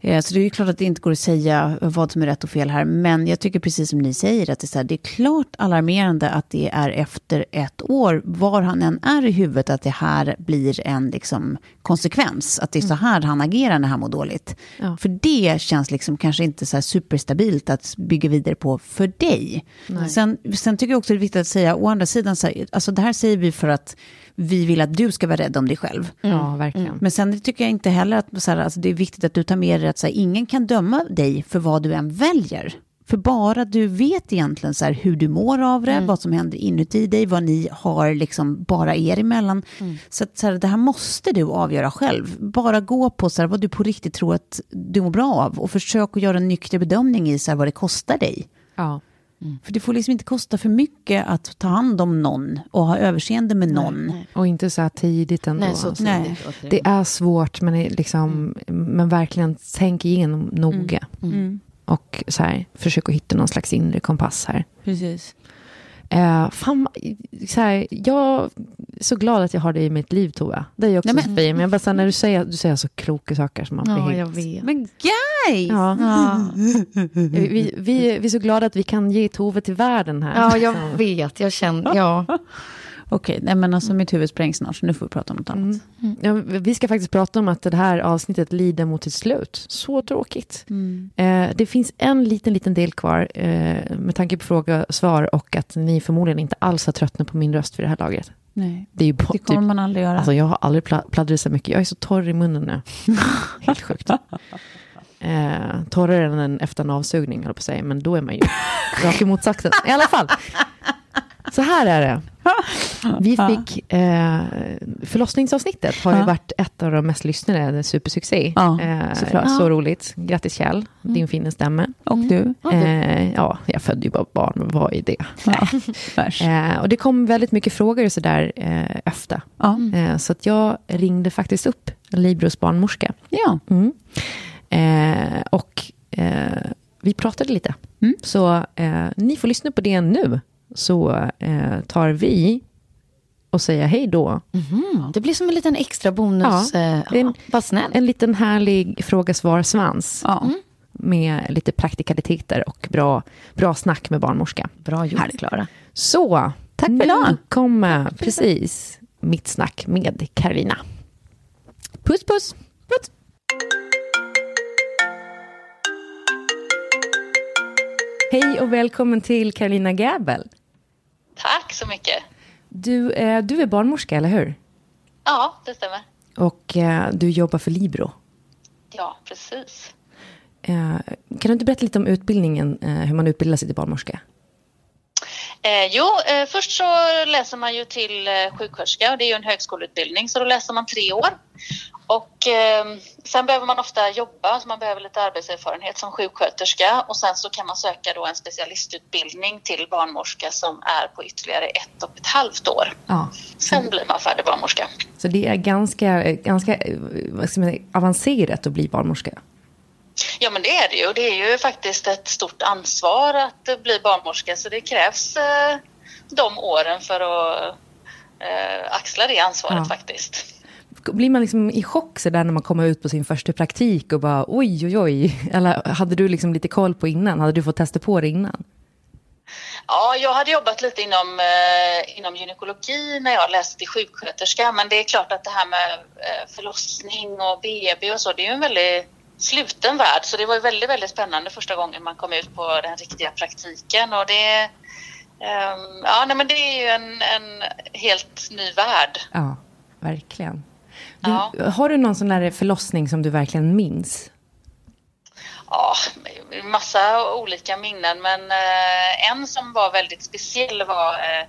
Eh, Så det är ju klart att det inte går att säga vad som är rätt och fel här. Men jag tycker precis som ni säger att det är, så här, det är klart alarmerande att det är efter ett år, var han än är i huvudet, att det här blir en liksom, konsekvens. Att det är så här han agerar när han mår dåligt. Ja. För det känns liksom kanske inte så superstabilt att bygga vidare på för dig. Sen, sen tycker jag också det är viktigt att säga, å andra sidan, så här, alltså det här säger vi för att vi vill att du ska vara rädd om dig själv. Ja, verkligen. Men sen tycker jag inte heller att så här, alltså det är viktigt att du tar med dig att så här, ingen kan döma dig för vad du än väljer. För bara du vet egentligen så här, hur du mår av det, vad som händer inuti dig, vad ni har liksom bara er emellan. Så, att, så här, det här måste du avgöra själv. Bara gå på så här, vad du på riktigt tror att du mår bra av och försök att göra en nykter bedömning i så här, vad det kostar dig. Ja. För det får liksom inte kosta för mycket att ta hand om någon och ha överseende med någon. Och inte så här tidigt ändå. Nej, så alltså. tidigt. Nej. Det är svårt, men, liksom, men verkligen tänk igenom noga. Och så här, försök att hitta någon slags inre kompass här. Precis. Eh, fan, så här, jag är så glad att jag har dig i mitt liv, Tova. Det är jag också Nej, Nej, men- men, men jag bara, så här, när du säger, du säger så kloka saker som man blir Ja, helt... jag vet. Guys! Ja. Ja. Vi, vi, vi, är så glada att vi kan ge Tove till världen här. ja, jag vet. Jag känner, ja. Okej, nej men alltså mitt huvud sprängs snart så nu får vi prata om något annat. Ja, vi ska faktiskt prata om att det här avsnittet lider mot sitt slut. Så tråkigt. Eh, det finns en liten, liten del kvar eh, med tanke på fråga och svar och att ni förmodligen inte alls har tröttnat på min röst vid det här laget. Nej, Det är ju bara, det kommer typ, man aldrig göra. alltså jag har aldrig pla- pladdrat så mycket. Jag är så torr i munnen nu. Helt sjukt. Eh, torrare än efter en avsugning, höll på att säga. Men då är man ju raka motsatsen. I alla fall. Så här är det. Vi fick, eh, förlossningsavsnittet har ju varit ett av de mest lyssnade, en supersuccé. Ja, eh, så roligt. Grattis Kjell, din fina stämme. Och du? Eh, ja, jag födde ju bara barn, men vad är det? Ja. Eh, och det kom väldigt mycket frågor sådär eh, efter. Ja. Eh, så att jag ringde faktiskt upp Libros barnmorska. ja. Mm. Eh, och eh, vi pratade lite. Mm. Så eh, ni får lyssna på det nu. Så eh, tar vi och säger hej då. Mm, det blir som en liten extra bonus. Ja, eh, en- vad snällt. En liten härlig fråga-svar-svans. Ja. Med lite praktikaliteter och bra, bra snack med barnmorska. Bra gjort, Klara. Så, Tack för nu idag. kommer precis mitt snack med Karina. Puss, puss. puss. Hej och välkommen till Karina Gäbel. Tack så mycket. Du, eh, du är barnmorska, eller hur? Ja, det stämmer. Och eh, du jobbar för Libro. Ja, precis. Eh, kan du inte berätta lite om utbildningen, hur man utbildar sig till barnmorska? Eh, jo, eh, först så läser man ju till eh, sjuksköterska och det är ju en högskoleutbildning så då läser man tre år. Och eh, sen behöver man ofta jobba, så man behöver lite arbetserfarenhet som sjuksköterska och sen så kan man söka då en specialistutbildning till barnmorska som är på ytterligare ett och ett halvt år. Ja. Sen blir man färdig barnmorska. Så det är ganska, ganska eh, man avancerat att bli barnmorska. Ja men det är det ju. Det är ju faktiskt ett stort ansvar att bli barnmorska så det krävs eh, de åren för att eh, axla det ansvaret Ja. faktiskt. Blir man liksom i chock så där när man kommer ut på sin första praktik och bara oj, oj, oj. Eller hade du liksom lite koll på innan? Hade du fått testa på det innan? Ja, jag hade jobbat lite inom, eh, inom gynekologi när jag läste till sjuksköterska men det är klart att det här med eh, förlossning och BB och så det är ju en väldigt sluten värld så det var väldigt, väldigt spännande första gången man kom ut på den riktiga praktiken och det ehm, Ja, nej, men det är ju en, en helt ny värld. Ja, verkligen. Du, Ja. Har du någon sån där förlossning som du verkligen minns? Ja, massa olika minnen men eh, en som var väldigt speciell var eh,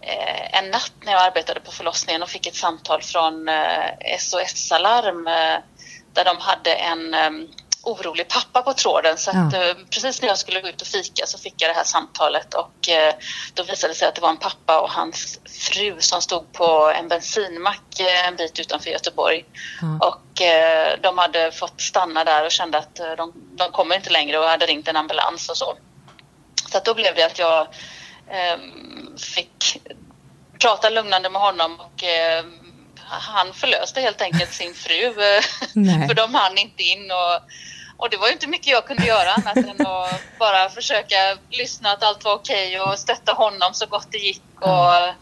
eh, en natt när jag arbetade på förlossningen och fick ett samtal från eh, SOS Alarm eh, där de hade en eh, orolig pappa på tråden. Så att, Ja. eh, precis när jag skulle gå ut och fika så fick jag det här samtalet och eh, då visade det sig att det var en pappa och hans fru som stod på en bensinmack eh, en bit utanför Göteborg. Och eh, de hade fått stanna där och kände att de, de kommer inte längre och hade ringt en ambulans och så. Så att då blev det att jag eh, fick prata lugnande med honom och eh, han förlöste helt enkelt sin fru. eh, för de hann inte in och, och det var ju inte mycket jag kunde göra annat än att bara försöka lyssna att allt var okej och stötta honom så gott det gick. Och,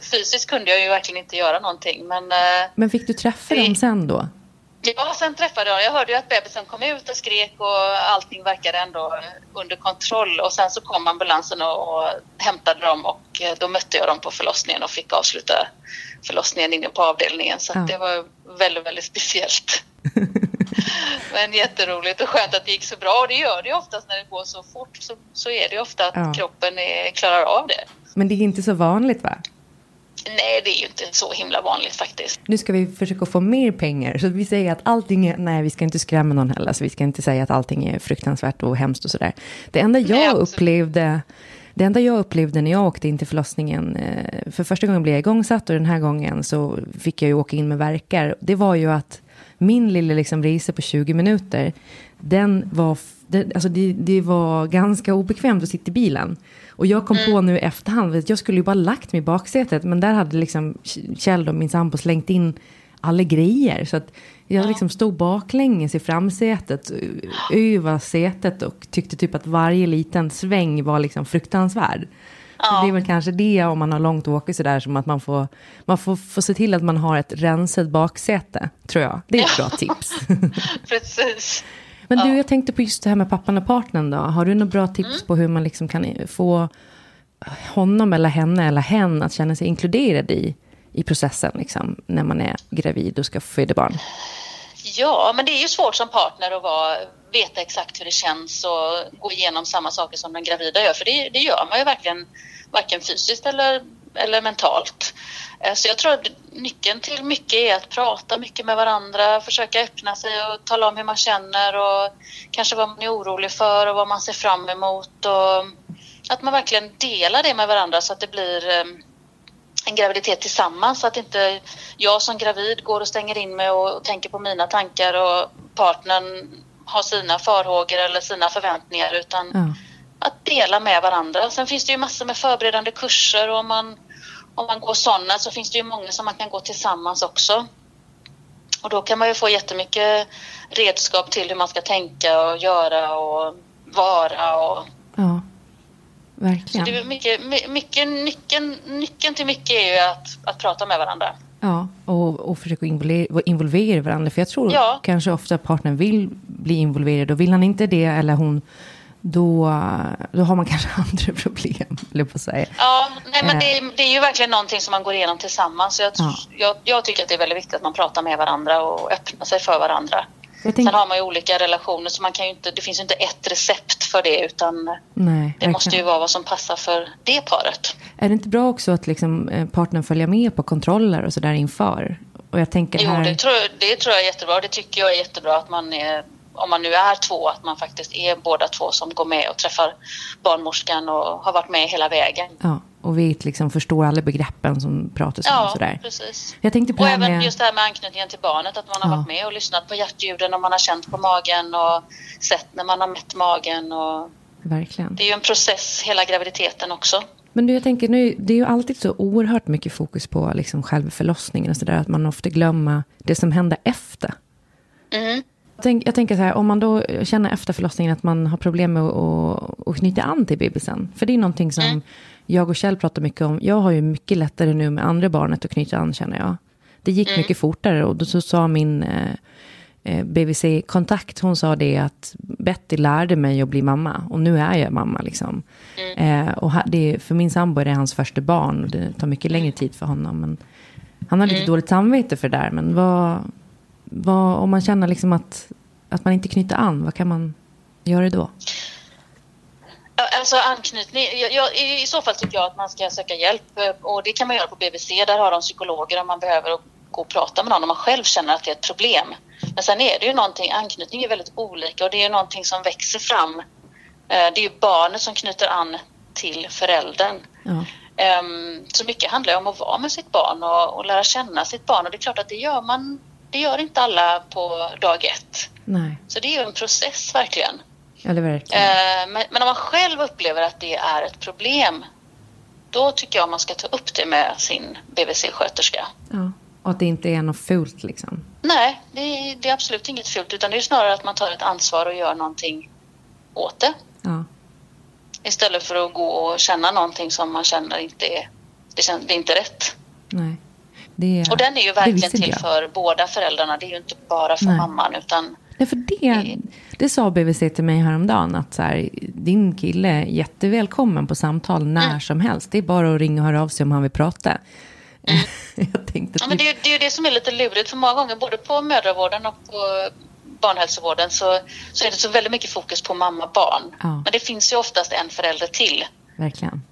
fysiskt kunde jag ju verkligen inte göra någonting men eh, Men fick du träffa dem sen då? Ja, sen träffade jag Jag hörde ju att bebisen kom ut och skrek och allting verkade ändå under kontroll. Och sen så kom ambulansen och, och hämtade dem och eh, då mötte jag dem på förlossningen och fick avsluta förlossningen inne på avdelningen. Så Ja. det var väldigt, väldigt speciellt. Men jätteroligt och skönt att det gick så bra. Och det gör det ju oftast när det går så fort. Så, så är det ju ofta att Ja. kroppen är, klarar av det. Men det är inte så vanligt va? Nej, det är ju inte så himla vanligt faktiskt. Nu ska vi försöka få mer pengar. Så vi säger att allting är... Nej, vi ska inte skrämma någon heller. Så vi ska inte säga att allting är fruktansvärt och hemskt och sådär. Det enda jag Nej, upplevde... Det enda jag upplevde när jag åkte in till förlossningen, eh, för första gången blev jag igångsatt och den här gången så fick jag ju åka in med verkar. Det var ju att min lilla liksom resa på 20 minuter, den var, det, alltså det, det var ganska obekvämt att sitta i bilen. Och jag kom på nu i efterhand, att jag skulle ju bara lagt mig i baksätet, men där hade liksom Kjell och min sambo slängt in alla grejer. Så att jag liksom stod baklänges i framsätet, över sätet och tyckte typ att varje liten sväng var liksom fruktansvärd. Så det är väl kanske det om man har långt åka sådär som att man får, man får, får se till att man har ett rensat baksäte, tror jag. Det är ett bra tips. Precis. Men du, jag tänkte på just det här med pappan och partnern då. Har du några bra tips Mm. på hur man liksom kan få honom eller henne eller hen att känna sig inkluderad i, i processen liksom, när man är gravid och ska föda barn? Ja, men det är ju svårt som partner att vara veta exakt hur det känns och gå igenom samma saker som den gravida gör. För det, det gör man ju verkligen, varken fysiskt eller, eller mentalt. Eh, så jag tror att nyckeln till mycket är att prata mycket med varandra, försöka öppna sig och tala om hur man känner och kanske vad man är orolig för och vad man ser fram emot. Och att man verkligen delar det med varandra så att det blir eh, en graviditet tillsammans så att inte jag som gravid går och stänger in mig och tänker på mina tankar och partnern har sina farhågor eller sina förväntningar utan Ja att dela med varandra. Sen finns det ju massor med förberedande kurser och om man, om man går sådana så finns det ju många som man kan gå tillsammans också. Och då kan man ju få jättemycket redskap till hur man ska tänka och göra och vara och Ja, så verkligen. det är mycket, my- mycket, nyckeln, nyckeln till mycket är ju att, att prata med varandra. Ja, och, och försöka involvera, involvera varandra. För jag tror Ja. kanske ofta partnern vill bli involverad. Och vill han inte det, eller hon, då, då har man kanske andra problem, eller på säga. Ja, nej, men Eh. det, är- det är ju verkligen någonting som man går igenom tillsammans. Jag, Ja. jag, jag tycker att det är väldigt viktigt att man pratar med varandra och öppnar sig för varandra. Jag Sen har man ju olika relationer så man kan inte, det finns ju inte ett recept för det utan nej, det måste ju verkligen. vara vad som passar för det paret. Är det inte bra också att liksom, eh, partnern följer med på kontroller och sådär inför? Och jag tänker Jo, här... det tror, det tror jag är jättebra. Det tycker jag är jättebra att man är, om man nu är två, att man faktiskt är båda två som går med och träffar barnmorskan och har varit med hela vägen. Ja, och vi liksom förstår alla begreppen som pratas om Ja, sådär. precis. Jag tänkte på Och även med... just det här med anknytningen till barnet, att man har Ja. varit med och lyssnat på hjärtljuden och man har känt på magen och sett när man har mätt magen. Och Verkligen. det är ju en process hela graviditeten också. Men du, jag tänker nu, det är ju alltid så oerhört mycket fokus på liksom själva förlossningen och sådär, att man ofta glömmer det som händer efter. Mm. Tänk, jag tänker så här, om man då känner efter förlossningen att man har problem med att, att, knyta an till bebisen. För det är någonting som Mm. jag och Kjell pratar mycket om. Jag har ju mycket lättare nu med andra barnet att knyta an, känner jag. Det gick Mm. mycket fortare och då så sa min eh, eh, BVC-kontakt, hon sa det att Betty lärde mig att bli mamma. Och nu är jag mamma liksom. Mm. Eh, och det, för min sambo är det hans första barn och det tar mycket längre tid för honom. Men han har lite Mm. dåligt samvete för det där. Men vad, vad, om man känner liksom att, att man inte knyter an, vad kan man göra då? Alltså anknytning, jag, jag, i, så fall tycker jag att man ska söka hjälp eh, och det kan man göra på BVC. Där har de psykologer om man behöver gå och prata med någon om man själv känner att det är ett problem. Men sen är det ju någonting, anknytning är väldigt olika och det är ju någonting som växer fram. Eh, Det är ju barnet som knyter an till föräldern. Ja. Ehm, Så mycket handlar om att vara med sitt barn och, och lära känna sitt barn och det är klart att det gör man, det gör inte alla på dag ett. Nej, Så det är ju en process verkligen. eller verkligen. Eh, Men, men om man själv upplever att det är ett problem, då tycker jag man ska ta upp det med sin BVC-sköterska. Ja. Och att det inte är något fult liksom. Nej, det är, det är absolut inget fult, utan det är snarare att man tar ett ansvar och gör någonting åt det. Ja. Istället för att gå och känna någonting som man känner inte är, det, känns, det är inte rätt. Nej. Det, Och den är ju verkligen till jag. för båda föräldrarna, det är ju inte bara för Nej. mamman, utan Nej, för det, det sa BVC till mig häromdagen att så här, din kille är jättevälkommen på samtal när Mm. som helst. Det är bara att ringa och höra av sig om han vill prata. jag tänkte Mm. Ja, men det, är, det är det som är lite lurigt för många gånger både på mödravården och på barnhälsovården så, så är det så väldigt mycket fokus på mamma-barn. Ja. Men det finns ju oftast en förälder till verkligen.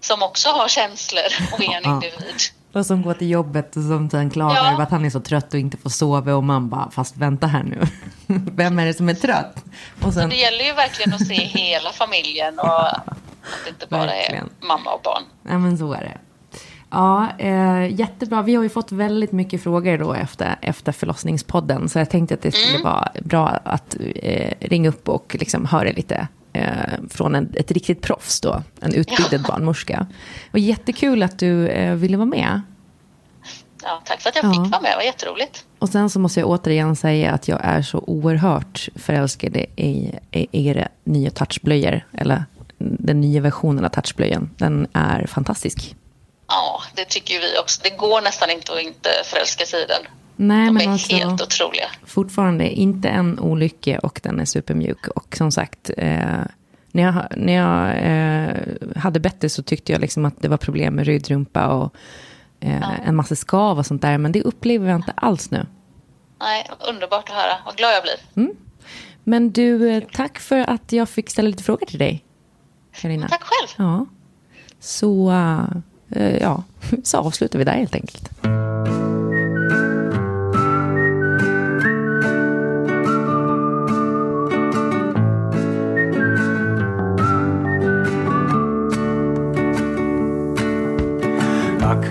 som också har känslor och är en Ja. individ. Och som går till jobbet och som sen klagar Ja. över att han är så trött och inte får sova. Och man bara, fast vänta här nu. Vem är det som är trött? Och sen, Det gäller ju verkligen att se hela familjen och att det inte bara Verkligen. är mamma och barn. Ja, men så är det. Ja, eh, jättebra. Vi har ju fått väldigt mycket frågor då efter, efter förlossningspodden. Så jag tänkte att det skulle Mm. vara bra att eh, ringa upp och liksom höra lite från en, ett riktigt proffs då. En utbildad barnmorska. Och jättekul att du eh, ville vara med. Ja, tack för att jag Ja. fick vara med, det var jätteroligt. Och sen så måste jag återigen säga att jag är så oerhört förälskad i, i era nya touchblöjor. Eller den nya versionen av touchblöjan. Den är fantastisk. Ja, det tycker vi också. Det går nästan inte att inte förälska sig i den. Nej, De men är alltså, helt otroliga. fortfarande inte en olycka och den är supermjuk. Och som sagt, eh, när jag, när jag eh, hade Betty så tyckte jag liksom att det var problem med ryggrumpa och eh, en massa skav och sånt där. Men det upplever jag inte alls nu. Nej, underbart att höra. Vad glad jag blir. Men du, eh, tack för att jag fick ställa lite frågor till dig. Carina. Tack själv. Ja. Så, eh, ja, så avslutar vi där helt enkelt.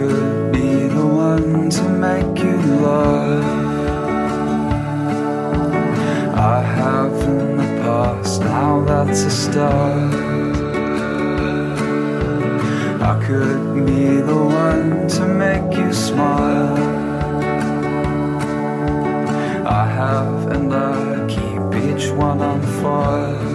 Could be the one to make you laugh. I have in the past, now that's a start. I could be the one to make you smile. I have and I keep each one on fire.